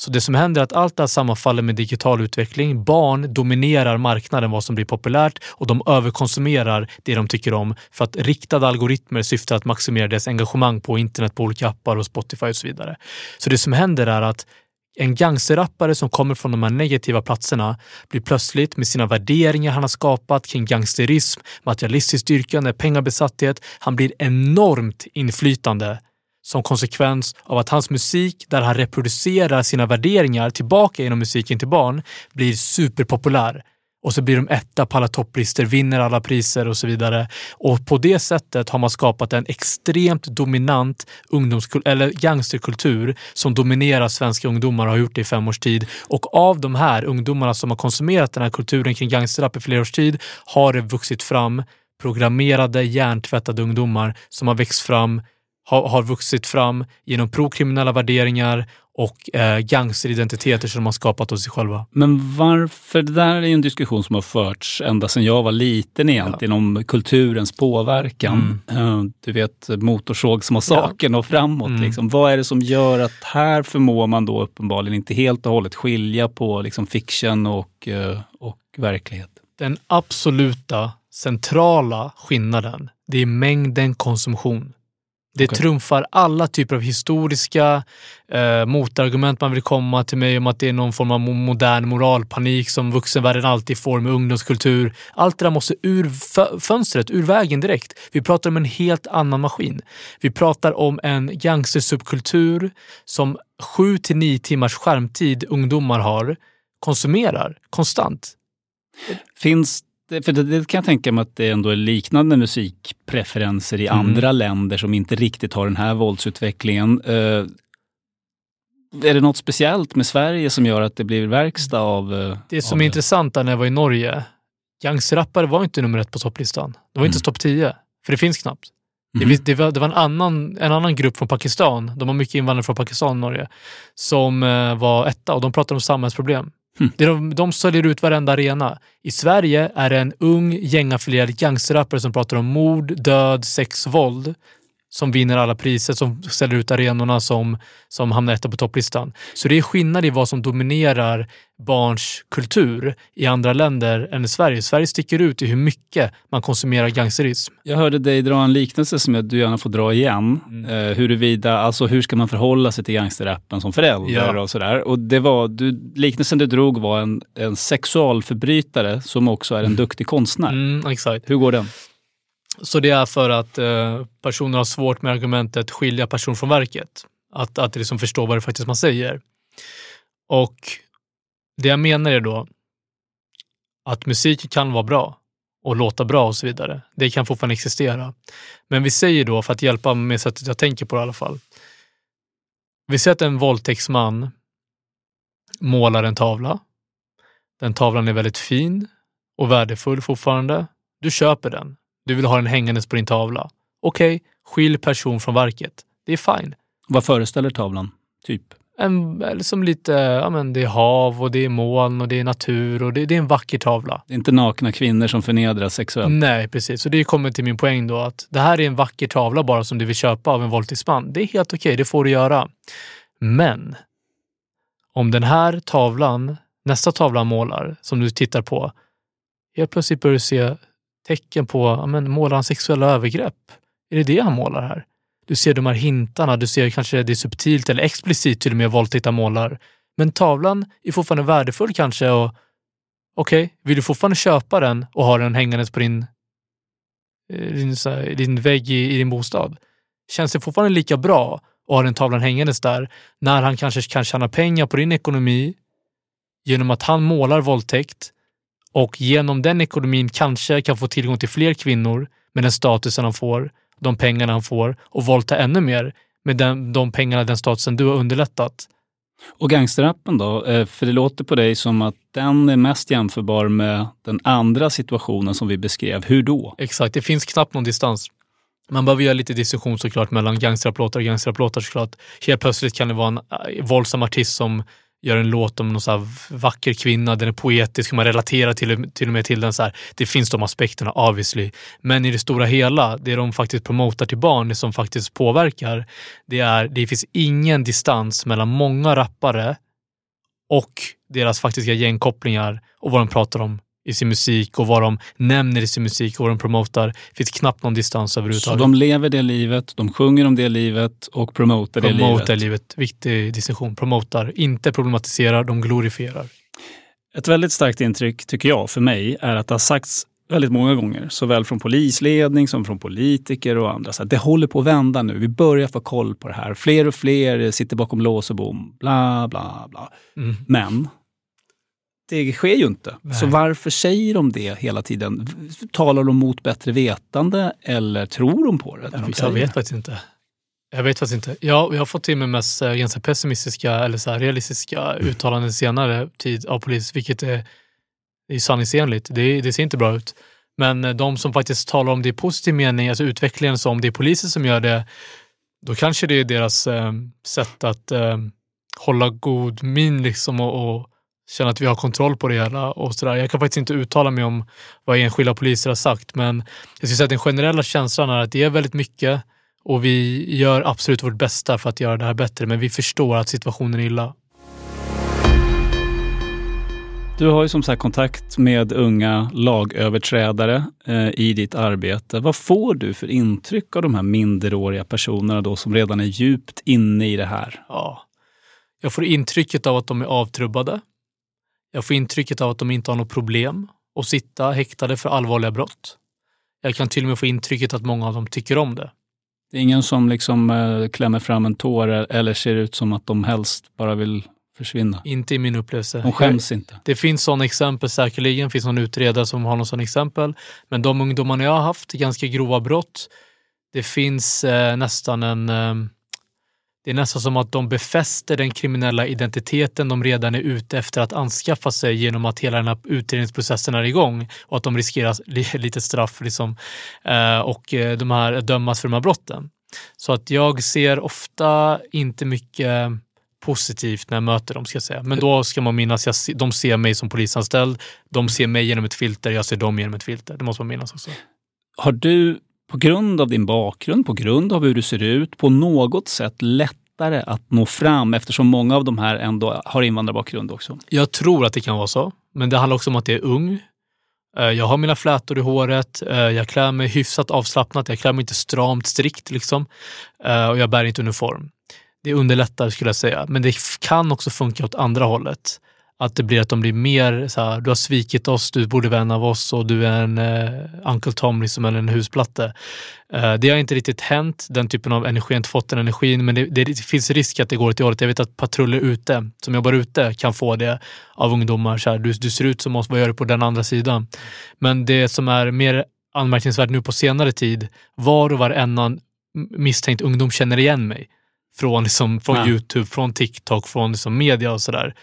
S5: Så det som händer är att allt det här sammanfaller med digital utveckling. Barn dominerar marknaden, vad som blir populärt och de överkonsumerar det de tycker om för att riktade algoritmer syftar att maximera deras engagemang på internet, på olika appar och Spotify och så vidare. Så det som händer är att en gangsterrappare som kommer från de här negativa platserna blir plötsligt med sina värderingar han har skapat kring gangsterism, materialistiskt dyrkande, pengabesatthet, han blir enormt inflytande som konsekvens av att hans musik, där han reproducerar sina värderingar tillbaka genom musiken till barn, blir superpopulär. Och så blir de etta på alla topplistor, vinner alla priser och så vidare. Och på det sättet har man skapat en extremt dominant eller gangsterkultur som dominerar svenska ungdomar och har gjort det i fem års tid. Och av de här ungdomarna som har konsumerat den här kulturen kring gangsterrap i flera års tid har det vuxit fram programmerade, hjärntvättade ungdomar som har växt fram, har, har vuxit fram genom prokriminella värderingar och eh, gangsteridentiteter som de har skapat hos sig själva.
S6: Men varför, det där är ju en diskussion som har förts ända sedan jag var liten egentligen, om kulturens påverkan. Eh, Du vet Motorsågsmassakern och framåt.
S5: Mm.
S6: Liksom. Vad är det som gör att här förmår man då uppenbarligen inte helt och hållet skilja på liksom, fiction och, eh, och verklighet?
S5: Den absoluta centrala skillnaden, det är mängden konsumtion. Det
S6: Okej.
S5: trumfar alla typer av historiska eh, motargument man vill komma till mig om att det är någon form av mo- modern moralpanik som vuxenvärlden alltid får med ungdomskultur. Allt det där måste ur fö- fönstret, ur vägen direkt. Vi pratar om en helt annan maskin. Vi pratar om en gangstersubkultur som sju till nio timmars skärmtid ungdomar har, konsumerar konstant.
S6: Finns för det, det kan jag tänka mig att det ändå är liknande musikpreferenser i
S5: Mm.
S6: andra länder som inte riktigt har den här våldsutvecklingen. Eh, är det något speciellt med Sverige som gör att det blir verkstad av... eh,
S5: Det som
S6: av
S5: är intressant där när jag var i Norge, gangsterrappare var inte nummer ett på topplistan. Det var inte topp 10, för det finns knappt. Det,
S6: Mhm.
S5: vis- det, var, det var en annan, en annan grupp från Pakistan, de har mycket invandrare från Pakistan och Norge, som eh, var etta och de pratade om samhällsproblem. Mm. de, de säljer ut varenda arena. I Sverige är det en ung gängaffilierad gangsterrappare som pratar om mord, död, sex, våld som vinner alla priser, som ställer ut arenorna, som, som hamnar etta på topplistan. Så det är skillnad i vad som dominerar barns kultur i andra länder än i Sverige. Sverige sticker ut i hur mycket man konsumerar gangsterism.
S6: Jag hörde dig dra en liknelse som du gärna får dra igen.
S5: Mm.
S6: Eh, huruvida, alltså hur ska man förhålla sig till gangsterrappen som förälder
S5: Ja.
S6: och sådär. Och det var, du, liknelsen du drog var en, en sexualförbrytare som också är en duktig konstnär.
S5: Mm, exakt.
S6: Hur går den?
S5: Så det är för att eh, personer har svårt med argumentet skilja person från verket. Att, att liksom förstå vad det faktiskt man säger. Och det jag menar är då att musik kan vara bra och låta bra och så vidare. Det kan fortfarande existera. Men vi säger då, för att hjälpa med sättet jag tänker på det i alla fall. Vi säger att en våldtäktsman målar en tavla. Den tavlan är väldigt fin och värdefull fortfarande. Du köper den. Du vill ha den hängandes på din tavla. Okej, skilj person från verket. Det är fine.
S6: Vad föreställer tavlan? Typ?
S5: En, eller som lite, ja men det är hav och det är moln och det är natur och det, det är en vacker tavla.
S6: Det är inte nakna kvinnor som förnedras sexuellt.
S5: Nej, precis. Och det kommer till min poäng då att det här är en vacker tavla bara som du vill köpa av en våldtäktsman. Det är helt okej, det får du göra. Men om den här tavlan, nästa tavla målar, som du tittar på, helt plötsligt börjar du se tecken på, men målar han sexuella övergrepp? Är det det han målar här? Du ser de här hintarna, du ser kanske det är subtilt eller explicit till och med våldtäkt han målar. Men tavlan är fortfarande värdefull kanske och okej, vill du fortfarande köpa den och ha den hängandes på din, eh, din, så här, din vägg i, i din bostad? Känns det fortfarande lika bra att ha den tavlan hängandes där när han kanske kan tjäna pengar på din ekonomi genom att han målar våldtäkt och genom den ekonomin kanske kan få tillgång till fler kvinnor med den statusen han får, de pengarna han får och våldta ännu mer med den, de pengarna, den statusen du har underlättat.
S6: Och gangsterrappen då? Eh, För det låter på dig som att den är mest jämförbar med den andra situationen som vi beskrev. Hur då?
S5: Exakt, det finns knappt någon distans. Man behöver göra lite distinktion såklart mellan gangsterraplåtar och gangsterraplåtar såklart. Helt plötsligt kan det vara en äh, våldsam artist som gör en låt om någon så här vacker kvinna, den är poetisk, man relaterar till, till och med till den. så här. Det finns de aspekterna obviously. Men i det stora hela, det de faktiskt promotar till barn, det som faktiskt påverkar, det är det finns ingen distans mellan många rappare och deras faktiska gängkopplingar och vad de pratar om i sin musik och vad de nämner i sin musik och vad de promotar. Det finns knappt någon distans
S6: Så
S5: överhuvudtaget.
S6: de lever det livet, de sjunger om det livet och promotar det
S5: Promotar
S6: livet.
S5: livet. Viktig distinktion. Promotar, inte problematiserar, de glorifierar.
S6: Ett väldigt starkt intryck, tycker jag, för mig, är att det har sagts väldigt många gånger, såväl från polisledning som från politiker och andra. Så att det håller på att vända nu. Vi börjar få koll på det här. Fler och fler sitter bakom lås och bom. Bla, bla, bla.
S5: Mm.
S6: Men det sker ju inte.
S5: Nej.
S6: Så varför säger de det hela tiden? Talar de mot bättre vetande eller tror de på det? de
S5: Jag, vet faktiskt inte. Jag vet faktiskt inte. Jag, jag har fått till mig mest eh, ganska pessimistiska eller så realistiska uttalanden senare tid av polis, vilket är, är sanningsenligt. Det, det ser inte bra ut. Men eh, de som faktiskt talar om det i positiv mening, alltså utvecklingen som det är polisen som gör det, då kanske det är deras eh, sätt att eh, hålla god min liksom och, och känna att vi har kontroll på det hela. Och så där. Jag kan faktiskt inte uttala mig om vad enskilda poliser har sagt, men jag skulle säga att den generella känslan är att det är väldigt mycket och vi gör absolut vårt bästa för att göra det här bättre, men vi förstår att situationen är illa.
S6: Du har ju som sagt kontakt med unga lagöverträdare eh, i ditt arbete. Vad får du för intryck av de här minderåriga personerna då som redan är djupt inne i det här?
S5: Ja. Jag får intrycket av att de är avtrubbade. Jag får intrycket av att de inte har något problem att sitta häktade för allvarliga brott. Jag kan till och med få intrycket att många av dem tycker om det.
S6: Det är ingen som liksom eh, klämmer fram en tår eller ser ut som att de helst bara vill försvinna.
S5: Inte i min upplevelse.
S6: De skäms inte.
S5: Det finns sådana exempel säkerligen. Det finns någon utredare som har någon sån exempel. Men de ungdomarna jag har haft, ganska grova brott, det finns eh, nästan en... Eh, det är nästan som att de befäster den kriminella identiteten de redan är ute efter att anskaffa sig genom att hela den här utredningsprocessen är igång och att de riskerar lite straff liksom, eh, och eh, de här dömas för de här brotten. Så att jag ser ofta inte mycket positivt när jag möter dem, ska jag säga. Men då ska man minnas, jag, de ser mig som polisanställd, de ser mig genom ett filter, jag ser dem genom ett filter. Det måste man minnas också.
S6: Har du på grund av din bakgrund, på grund av hur du ser ut, på något sätt lättare att nå fram eftersom många av de här ändå har invandrarbakgrund också?
S5: Jag tror att det kan vara så, men det handlar också om att jag är ung. Eh, jag har mina flätor i håret, eh, jag klär mig hyfsat avslappnat, jag klär mig inte stramt, strikt liksom. Eh, och jag bär inte uniform. Det underlättar skulle jag säga, men det kan också funka åt andra hållet. Att det blir att de blir mer så här, du har svikit oss, du borde vara en av oss och du är en eh, Uncle Tom liksom, eller en husplatte. Eh, det har inte riktigt hänt, den typen av energi, jag har inte fått den energin, men det, det, det finns risk att det går åt det hållet. Jag vet att patruller ute, som jobbar ute, kan få det av ungdomar. Så här, du, du ser ut som oss, vad gör du på den andra sidan? Men det som är mer anmärkningsvärt nu på senare tid, var och varannan misstänkt ungdom känner igen mig. Från, liksom, från
S6: Ja.
S5: Youtube, från TikTok, från liksom media och sådär.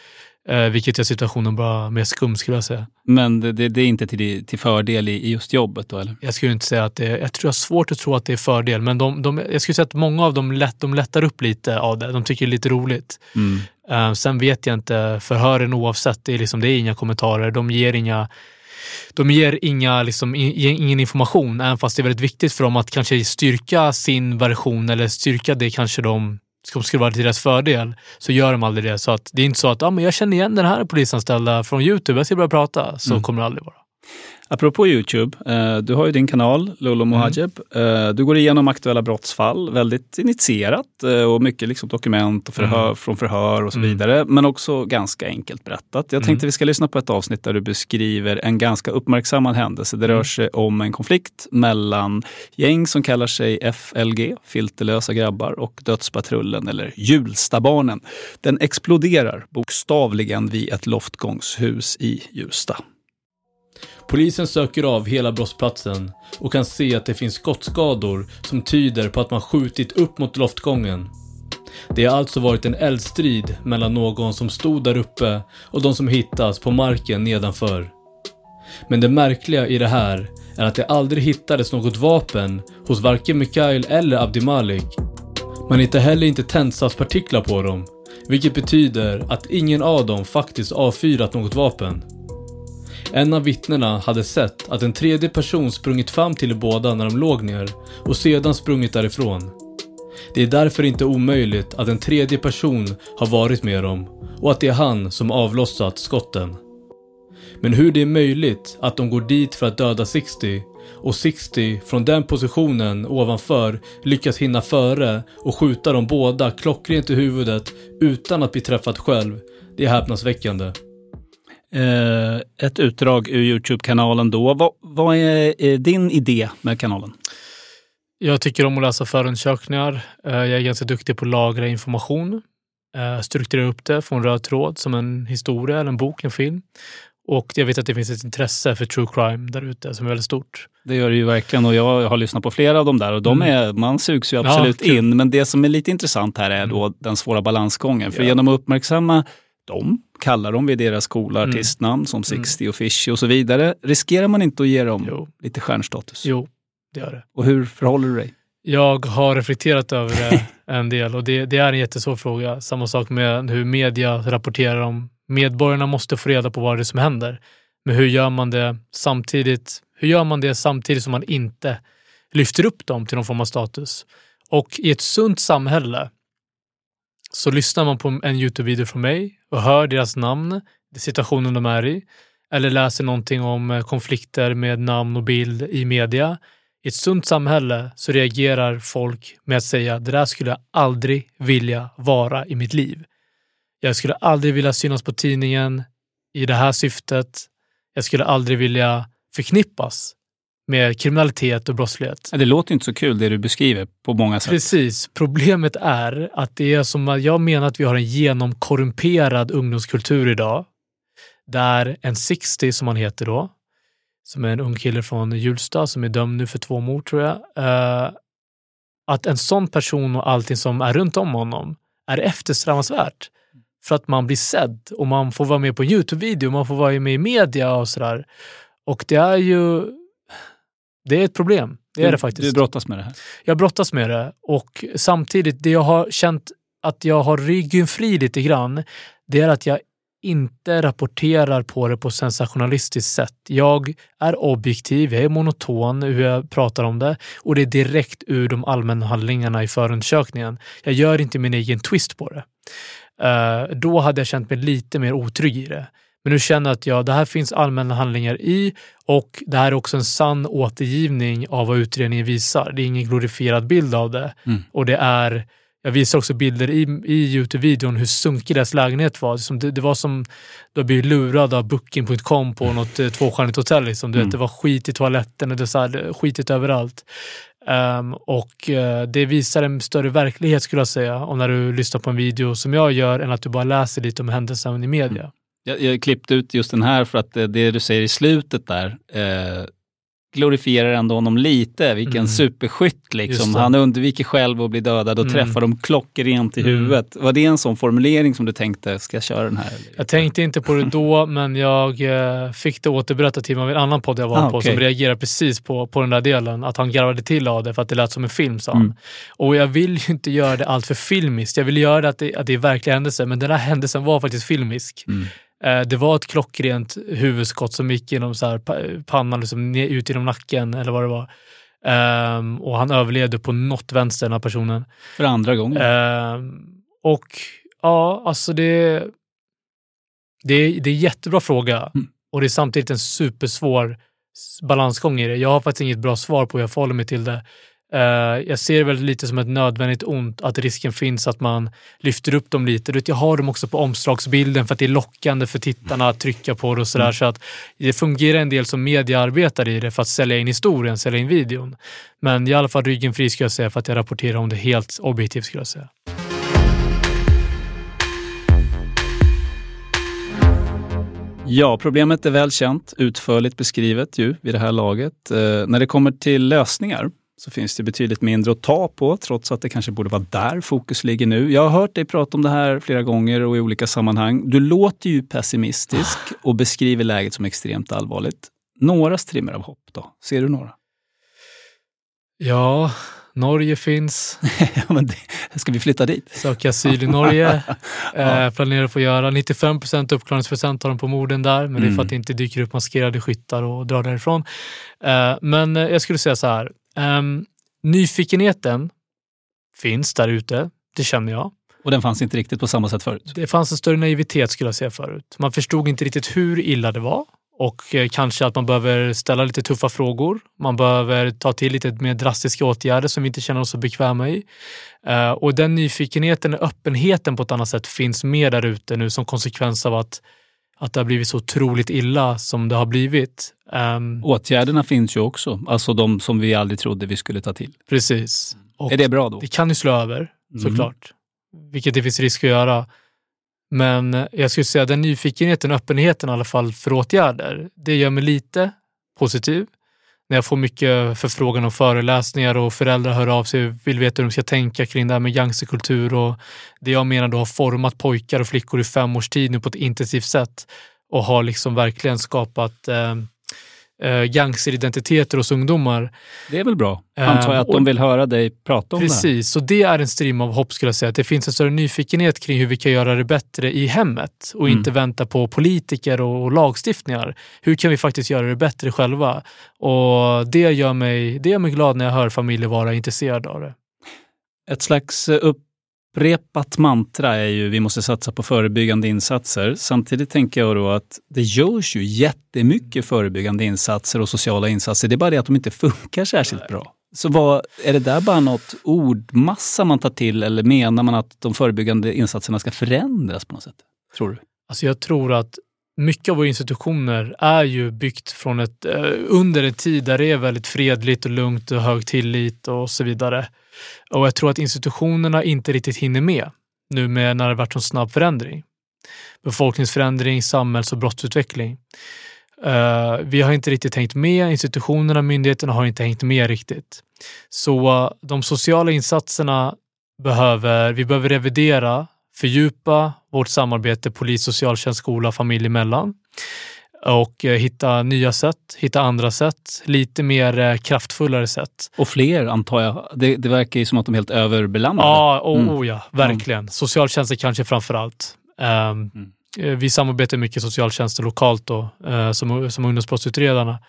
S5: Eh, vilket gör situationen bara mer skum skulle jag säga.
S6: Men det, det, det är inte till, till fördel i, i just jobbet då eller?
S5: Jag skulle inte säga att det är, jag tror jag har svårt att tro att det är fördel, men de, de, jag skulle säga att många av dem lätt, de lättar upp lite av det. De tycker det är lite roligt.
S6: Mm.
S5: Eh, sen vet jag inte, förhören oavsett, det är, liksom, det är inga kommentarer. De ger inga, de ger inga, liksom, ingen information, även fast det är väldigt viktigt för dem att kanske styrka sin version eller styrka det kanske de som skulle vara till deras fördel, så gör de aldrig det. Så att det är inte så att ah, men jag känner igen den här polisanställda från Youtube, jag ska börja prata. Så
S6: Mm.
S5: kommer det aldrig vara.
S6: Apropå Youtube, eh, du har ju din kanal Lolo Mohajeb. Eh, du går igenom aktuella brottsfall, väldigt initierat eh, och mycket liksom dokument och förhör,
S5: Mm.
S6: från förhör och så
S5: Mm.
S6: vidare. Men också ganska enkelt berättat. Jag tänkte
S5: Mm.
S6: vi ska lyssna på ett avsnitt där du beskriver en ganska uppmärksammad händelse. Det rör
S5: Mm.
S6: sig om en konflikt mellan gäng som kallar sig FLG, Filterlösa grabbar, och Dödspatrullen eller Hjulstabarnen. Den exploderar bokstavligen vid ett loftgångshus i Hjulsta.
S5: Polisen söker av hela brottsplatsen och kan se att det finns skottskador som tyder på att man skjutit upp mot loftgången. Det har alltså varit en eldstrid mellan någon som stod där uppe och de som hittas på marken nedanför. Men det märkliga i det här är att det aldrig hittades något vapen hos varken Mikael eller Abdimalik. Man hittar heller inte tändsatspartiklar på dem, vilket betyder att ingen av dem faktiskt avfyrat något vapen. En av vittnena hade sett att en tredje person sprungit fram till de båda när de låg ner och sedan sprungit därifrån. Det är därför inte omöjligt att en tredje person har varit med dem och att det är han som avlossat skotten. Men hur det är möjligt att de går dit för att döda 60 och 60 från den positionen ovanför lyckas hinna före och skjuta dem båda klockrent i huvudet utan att bli träffad själv, det är häpnadsväckande.
S6: Eh, ett utdrag ur Youtube-kanalen då. Vad, vad är eh, din idé med kanalen?
S5: Jag tycker om att läsa förundersökningar. Eh, Jag är ganska duktig på att lagra information. strukturera upp det, få en röd tråd som en historia, eller en bok, en film. Och jag vet att det finns ett intresse för true crime där ute som är väldigt stort.
S6: Det gör det ju verkligen och jag har lyssnat på flera av dem där och de
S5: Mm.
S6: är, man sugs ju absolut
S5: Ja,
S6: in. Men det som är lite intressant här är då den svåra balansgången. För genom att uppmärksamma dem, kallar dem vid deras coola
S5: Mm.
S6: artistnamn som Sixty och Fishy och så vidare, riskerar man inte att ge dem lite stjärnstatus?
S5: Jo, det gör det.
S6: Och hur förhåller du dig?
S5: Jag har reflekterat över det (laughs) en del och det, det är en jättesvår fråga. Samma sak med hur media rapporterar om. Medborgarna måste få reda på vad det är som händer. Men hur gör man det samtidigt? Hur gör man det samtidigt som man inte lyfter upp dem till någon form av status? Och i ett sunt samhälle så lyssnar man på en Youtube-video från mig och hör deras namn, situationen de är i, eller läser någonting om eh, konflikter med namn och bild i media. I ett sunt samhälle så reagerar folk med att säga det där skulle jag aldrig vilja vara i mitt liv. Jag skulle aldrig vilja synas på tidningen i det här syftet. Jag skulle aldrig vilja förknippas med kriminalitet och brottslighet.
S6: Det låter inte så kul det du beskriver på många sätt.
S5: Precis. Problemet är att det är som att jag menar att vi har en genomkorrumperad ungdomskultur idag. Där en 60 som han heter då, som är en ung kille från Hjulsta som är dömd nu för två mord tror jag. eh, att en sån person och allting som är runt om honom är eftersträvansvärt. För att man blir sedd och man får vara med på en Youtube-video, man får vara med i media och sådär. Och det är ju det är ett problem. Det är
S6: Du-
S5: det faktiskt.
S6: Du brottas med det här.
S5: Jag brottas med det och samtidigt, det jag har känt att jag har ryggen fri lite grann, det är att jag inte rapporterar på det på sensationalistiskt sätt. Jag är objektiv, jag är monoton hur jag pratar om det och det är direkt ur de allmänna handlingarna i förundersökningen. Jag gör inte min egen twist på det. Eh, då hade jag känt mig lite mer otrygg i det. Men nu känner jag att ja, det här finns allmänna handlingar i och det här är också en sann återgivning av vad utredningen visar. Det är ingen glorifierad bild av det.
S6: Mm.
S5: Och det är, jag visar också bilder i, i Youtube-videon hur sunkig deras lägenhet var. Som det, det var som du har blivit lurad av Booking.com på något eh, tvåstjärnigt hotell. Liksom. Du vet,
S6: Mm.
S5: det var skit i toaletten och det var så här, skitigt överallt. Ehm, och eh, det visar en större verklighet skulle jag säga, om när du lyssnar på en video som jag gör, än att du bara läser lite om händelsen i media.
S6: Jag, jag klippte ut just den här för att det, det du säger i slutet där eh, glorifierar ändå honom lite. Vilken
S5: Mm.
S6: superskytt liksom. Han undviker själv att bli dödad och
S5: Mm.
S6: träffar dem klockrent i
S5: Mm.
S6: huvudet. Var det en sån formulering som du tänkte, ska jag köra den här?
S5: Jag tänkte inte på det då, men jag eh, fick det återberättat till mig av en annan podd jag var
S6: Ah,
S5: på
S6: okej.
S5: som reagerade precis på, på den där delen. Att han garvade till av det för att det lät som en film, sa han.
S6: Mm.
S5: Och jag vill ju inte göra det allt för filmiskt. Jag vill göra det att det, att det är verkliga händelser, men den här händelsen var faktiskt filmisk.
S6: Mm.
S5: Eh, Det var ett klockrent huvudskott som gick genom så här, pa- pannan, liksom, ut genom nacken eller vad det var. Ehm, och han överlevde på något vänster, den här personen.
S6: För andra gången.
S5: Ehm, och ja, alltså det, det, är- det är en jättebra fråga och det är samtidigt en supersvår balansgång i det. Jag har faktiskt inget bra svar på hur jag förhåller mig till det. Eh, jag ser det väl lite som ett nödvändigt ont, att risken finns att man lyfter upp dem lite. Jag har dem också på omslagsbilden för att det är lockande för tittarna att trycka på det och sådär.
S6: Mm.
S5: Så att det fungerar en del som mediearbetare i det för att sälja in historien, sälja in videon. Men i alla fall ryggen fri skulle jag säga för att jag rapporterar om det helt objektivt skulle jag säga.
S6: Ja, problemet är väl känt, utförligt beskrivet ju vid det här laget. Eh, när det kommer till lösningar så finns det betydligt mindre att ta på, trots att det kanske borde vara där fokus ligger nu. Jag har hört dig prata om det här flera gånger och i olika sammanhang. Du låter ju pessimistisk och beskriver läget som extremt allvarligt. Några strimmer av hopp då? Ser du några?
S5: Ja, Norge finns. (laughs)
S6: det, ska vi flytta dit?
S5: Söka asyl i Norge. (laughs)
S6: Ja.
S5: eh, planerar att få göra. 95 procent uppklaringsprocent har de på morden där, men det är
S6: Mm.
S5: för att det inte dyker upp maskerade skyttar och drar därifrån. Eh, men jag skulle säga så här. Ehm, nyfikenheten finns där ute, det känner jag.
S6: Och den fanns inte riktigt på samma sätt förut?
S5: Det fanns en större naivitet skulle jag säga förut. Man förstod inte riktigt hur illa det var och eh, kanske att man behöver ställa lite tuffa frågor. Man behöver ta till lite mer drastiska åtgärder som vi inte känner oss så bekväma i. Eh, och den nyfikenheten och öppenheten på ett annat sätt finns mer där ute nu som konsekvens av att, att det har blivit så otroligt illa som det har blivit. Ehm,
S6: Åtgärderna finns ju också, alltså de som vi aldrig trodde vi skulle ta till.
S5: Precis. Och
S6: är det bra då?
S5: Det kan ju slå över,
S6: Mm.
S5: såklart. vilket det finns risk att göra. Men jag skulle säga den nyfikenheten och öppenheten i alla fall för åtgärder, det gör mig lite positiv. När jag får mycket förfrågan om föreläsningar och föräldrar hör av sig och vill veta hur de ska tänka kring det här med gangsterkultur och det jag menar då har format pojkar och flickor i fem års tid nu på ett intensivt sätt och har liksom verkligen skapat eh, eh, gangsteridentiteter hos ungdomar.
S6: Det är väl bra, antar jag, att de vill höra dig prata om
S5: Precis,
S6: det här.
S5: så det är en stream av hopp skulle jag säga. Att det finns en större nyfikenhet kring hur vi kan göra det bättre i hemmet och
S6: Mm.
S5: inte vänta på politiker och, och lagstiftningar. Hur kan vi faktiskt göra det bättre själva? Och det gör mig, det gör mig glad när jag hör familjer vara intresserade av det.
S6: Ett slags eh, upprepat mantra är ju vi måste satsa på förebyggande insatser. Samtidigt tänker jag då att det görs ju jättemycket förebyggande insatser och sociala insatser. Det är bara det att de inte funkar särskilt bra. Så vad, är det där bara något ordmassa man tar till eller menar man att de förebyggande insatserna ska förändras på något sätt? Tror du?
S5: Alltså jag tror att mycket av våra institutioner är ju byggt från ett, eh, under en tid där det är väldigt fredligt och lugnt och hög tillit och så vidare. Och jag tror att institutionerna inte riktigt hinner med nu med när det varit en snabb förändring. Befolkningsförändring, samhälls och brottsutveckling. Eh, vi har inte riktigt hängt med, institutionerna, myndigheterna har inte hängt med riktigt. Så eh, de sociala insatserna behöver, vi behöver revidera, fördjupa vårt samarbete polis, socialtjänst, skola, familj emellan och eh, hitta nya sätt, hitta andra sätt, lite mer eh, kraftfullare sätt.
S6: Och fler antar jag. Det, det verkar ju som att de är helt överbelamrade.
S5: Ja, oh,
S6: Mm.
S5: ja, verkligen. Socialtjänsten kanske framför allt. Ehm, eh, Vi samarbetar mycket socialtjänsten lokalt då, eh, som, som ungdomsbrottsutredarna.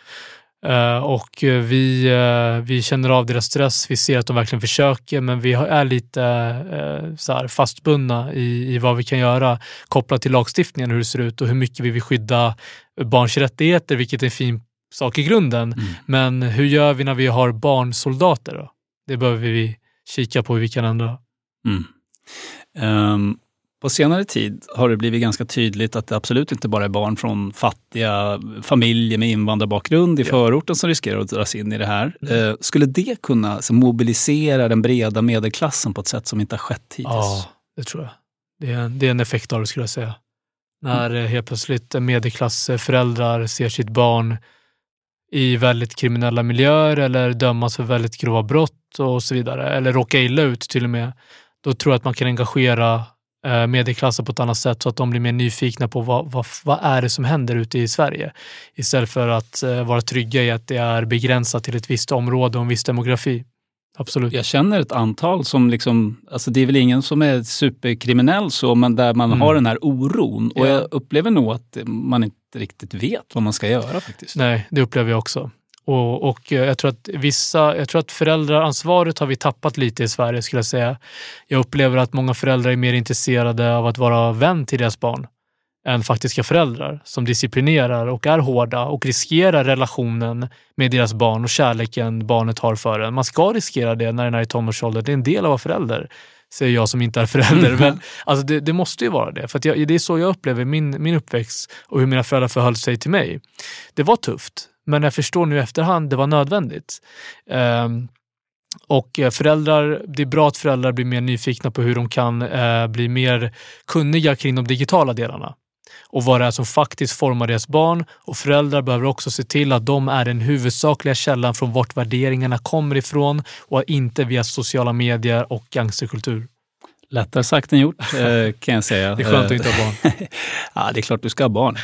S5: Eh, och vi, eh, vi känner av deras stress, vi ser att de verkligen försöker men vi är lite eh, så här fastbundna i, i vad vi kan göra kopplat till lagstiftningen, hur det ser ut och hur mycket vi vill skydda barns rättigheter, vilket är en fin sak i grunden. Men hur gör vi när vi har barnsoldater? Då? Det behöver vi kika på hur vi kan ändra.
S6: Mm. Ehm, på senare tid har det blivit ganska tydligt att det absolut inte bara är barn från fattiga familjer med invandrarbakgrund i förorten som riskerar att dras in i det här.
S5: Mm.
S6: Eh, skulle det kunna mobilisera den breda medelklassen på ett sätt som inte har skett hittills?
S5: Ja, det tror jag. Det är, en, det är en effekt av det skulle jag säga. När eh, helt plötsligt medelklassföräldrar ser sitt barn i väldigt kriminella miljöer eller dömas för väldigt grova brott och så vidare, eller råka illa ut till och med, då tror jag att man kan engagera medelklassen på ett annat sätt så att de blir mer nyfikna på vad, vad, vad är det som händer ute i Sverige? Istället för att eh, vara trygga i att det är begränsat till ett visst område och en viss demografi. Absolut.
S6: Jag känner ett antal som liksom, alltså det är väl ingen som är superkriminell så, men där man
S5: Mm.
S6: har den här oron. Och
S5: Ja.
S6: jag upplever nog att man inte riktigt vet vad man ska göra faktiskt.
S5: Nej, det upplever jag också. Och, och jag tror att vissa, jag tror att föräldraransvaret har vi tappat lite i Sverige skulle jag säga. Jag upplever att många föräldrar är mer intresserade av att vara vän till deras barn än faktiska föräldrar som disciplinerar och är hårda och riskerar relationen med deras barn och kärleken barnet har för en. Man ska riskera det när den är i tonårsåldern. Det är en del av att vara förälder, säger jag som inte är förälder. (laughs) Men alltså det, det måste ju vara det. För jag, det är så jag upplever min, min uppväxt och hur mina föräldrar förhöll sig till mig. Det var tufft, men jag förstår nu i efterhand det var nödvändigt. Ehm, och eh, föräldrar, det är bra att föräldrar blir mer nyfikna på hur de kan eh, bli mer kunniga kring de digitala delarna och vad det är som faktiskt formar deras barn. Och föräldrar behöver också se till att de är den huvudsakliga källan från vart värderingarna kommer ifrån och inte via sociala medier och gangsterkultur.
S6: Lättare sagt än gjort eh, kan jag säga. (laughs)
S5: Det är skönt att inte ha barn. (laughs)
S6: ja, det är klart du ska ha barn.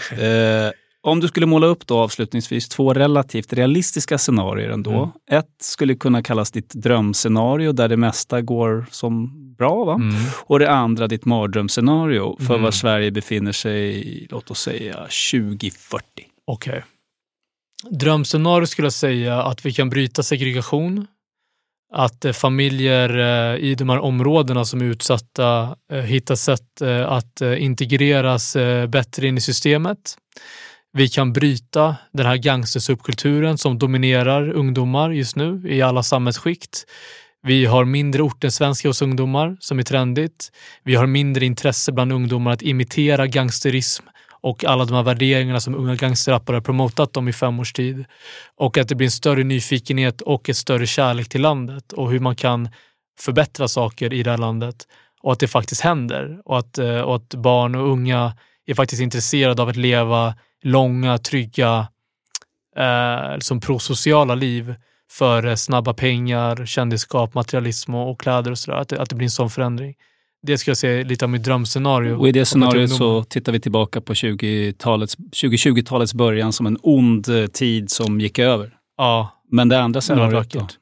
S6: Om du skulle måla upp då avslutningsvis två relativt realistiska scenarier ändå.
S5: Mm.
S6: Ett skulle kunna kallas ditt drömscenario där det mesta går som bra. Va?
S5: Mm.
S6: Och det andra ditt mardrömsscenario för
S5: Mm.
S6: var Sverige befinner sig, låt oss säga 2040.
S5: Okej. Drömscenario skulle jag säga att vi kan bryta segregation. Att eh, familjer eh, i de här områdena som är utsatta eh, hittar sätt att integreras bättre in i systemet. Vi kan bryta den här gangstersubkulturen som dominerar ungdomar just nu i alla samhällsskikt. Vi har mindre ortensvenska hos ungdomar som är trendigt. Vi har mindre intresse bland ungdomar att imitera gangsterism och alla de här värderingarna som unga gangsterrappare har promotat dem i fem års tid. Och att det blir en större nyfikenhet och ett större kärlek till landet och hur man kan förbättra saker i det här landet. och att det faktiskt händer och att, eh, och att barn och unga är faktiskt intresserade av att leva långa, trygga, eh, liksom prosociala liv för snabba pengar, kändisskap, materialism och, och kläder och sådär. Att, det- att det blir en sån förändring. Det ska jag säga lite av mitt drömscenario.
S6: Och i det scenariot så tittar vi tillbaka på 20-talets 2020-talets början som en ond eh, tid som gick över.
S5: Ja.
S6: Men det andra scenariot
S5: vackert.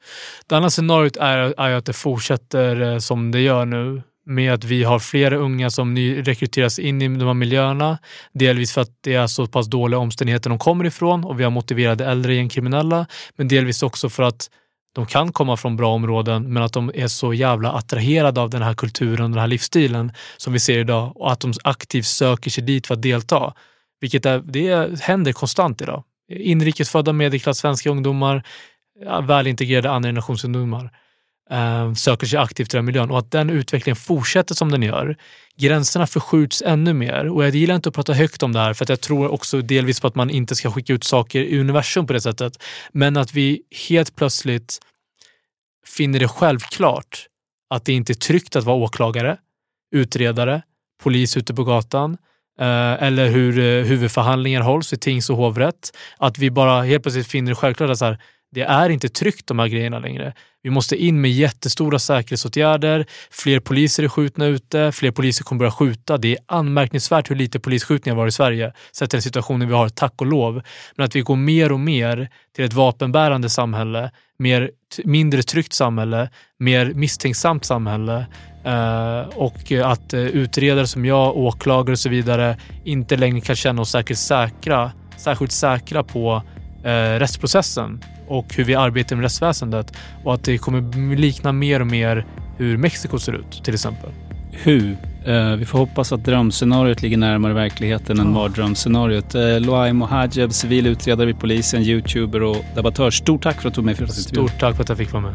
S5: Det andra scenariot är, är att det fortsätter eh, som det gör nu med att vi har flera unga som rekryteras in i de här miljöerna. Delvis för att det är så pass dåliga omständigheter de kommer ifrån och vi har motiverade äldre gängkriminella. Men delvis också för att de kan komma från bra områden men att de är så jävla attraherade av den här kulturen, och den här livsstilen som vi ser idag och att de aktivt söker sig dit för att delta. Vilket är, det händer konstant idag. Inrikesfödda medelklass svenska ungdomar, välintegrerade andra generations ungdomar eh, söker sig aktivt till den miljön och att den utvecklingen fortsätter som den gör. Gränserna förskjuts ännu mer och jag gillar inte att prata högt om det här för att jag tror också delvis på att man inte ska skicka ut saker i universum på det sättet. Men att vi helt plötsligt finner det självklart att det inte är tryggt att vara åklagare, utredare, polis ute på gatan eh, eller hur eh, huvudförhandlingar hålls i tings och hovrätt. Att vi bara helt plötsligt finner det självklart att så här, det är inte tryggt de här grejerna längre. Vi måste in med jättestora säkerhetsåtgärder. Fler poliser är skjutna ute. Fler poliser kommer börja skjuta. Det är anmärkningsvärt hur lite polisskjutningar var i Sverige sett till den situationen vi har, tack och lov. Men att vi går mer och mer till ett vapenbärande samhälle, mer, mindre tryggt samhälle, mer misstänksamt samhälle eh, och att eh, utredare som jag, åklagare och så vidare inte längre kan känna oss säkert säkra, särskilt säkra på eh, rättsprocessen och hur vi arbetar med rättsväsendet och att det kommer likna mer och mer hur Mexiko ser ut till exempel.
S6: Hur? Eh, vi får hoppas att drömscenariot ligger närmare verkligheten än mardrömsscenariot. Eh, Loai Mohajeb, civil utredare vid polisen, youtuber och debattör. Stort tack för att du tog med för intervjun.
S5: Stort tack för att jag fick vara med.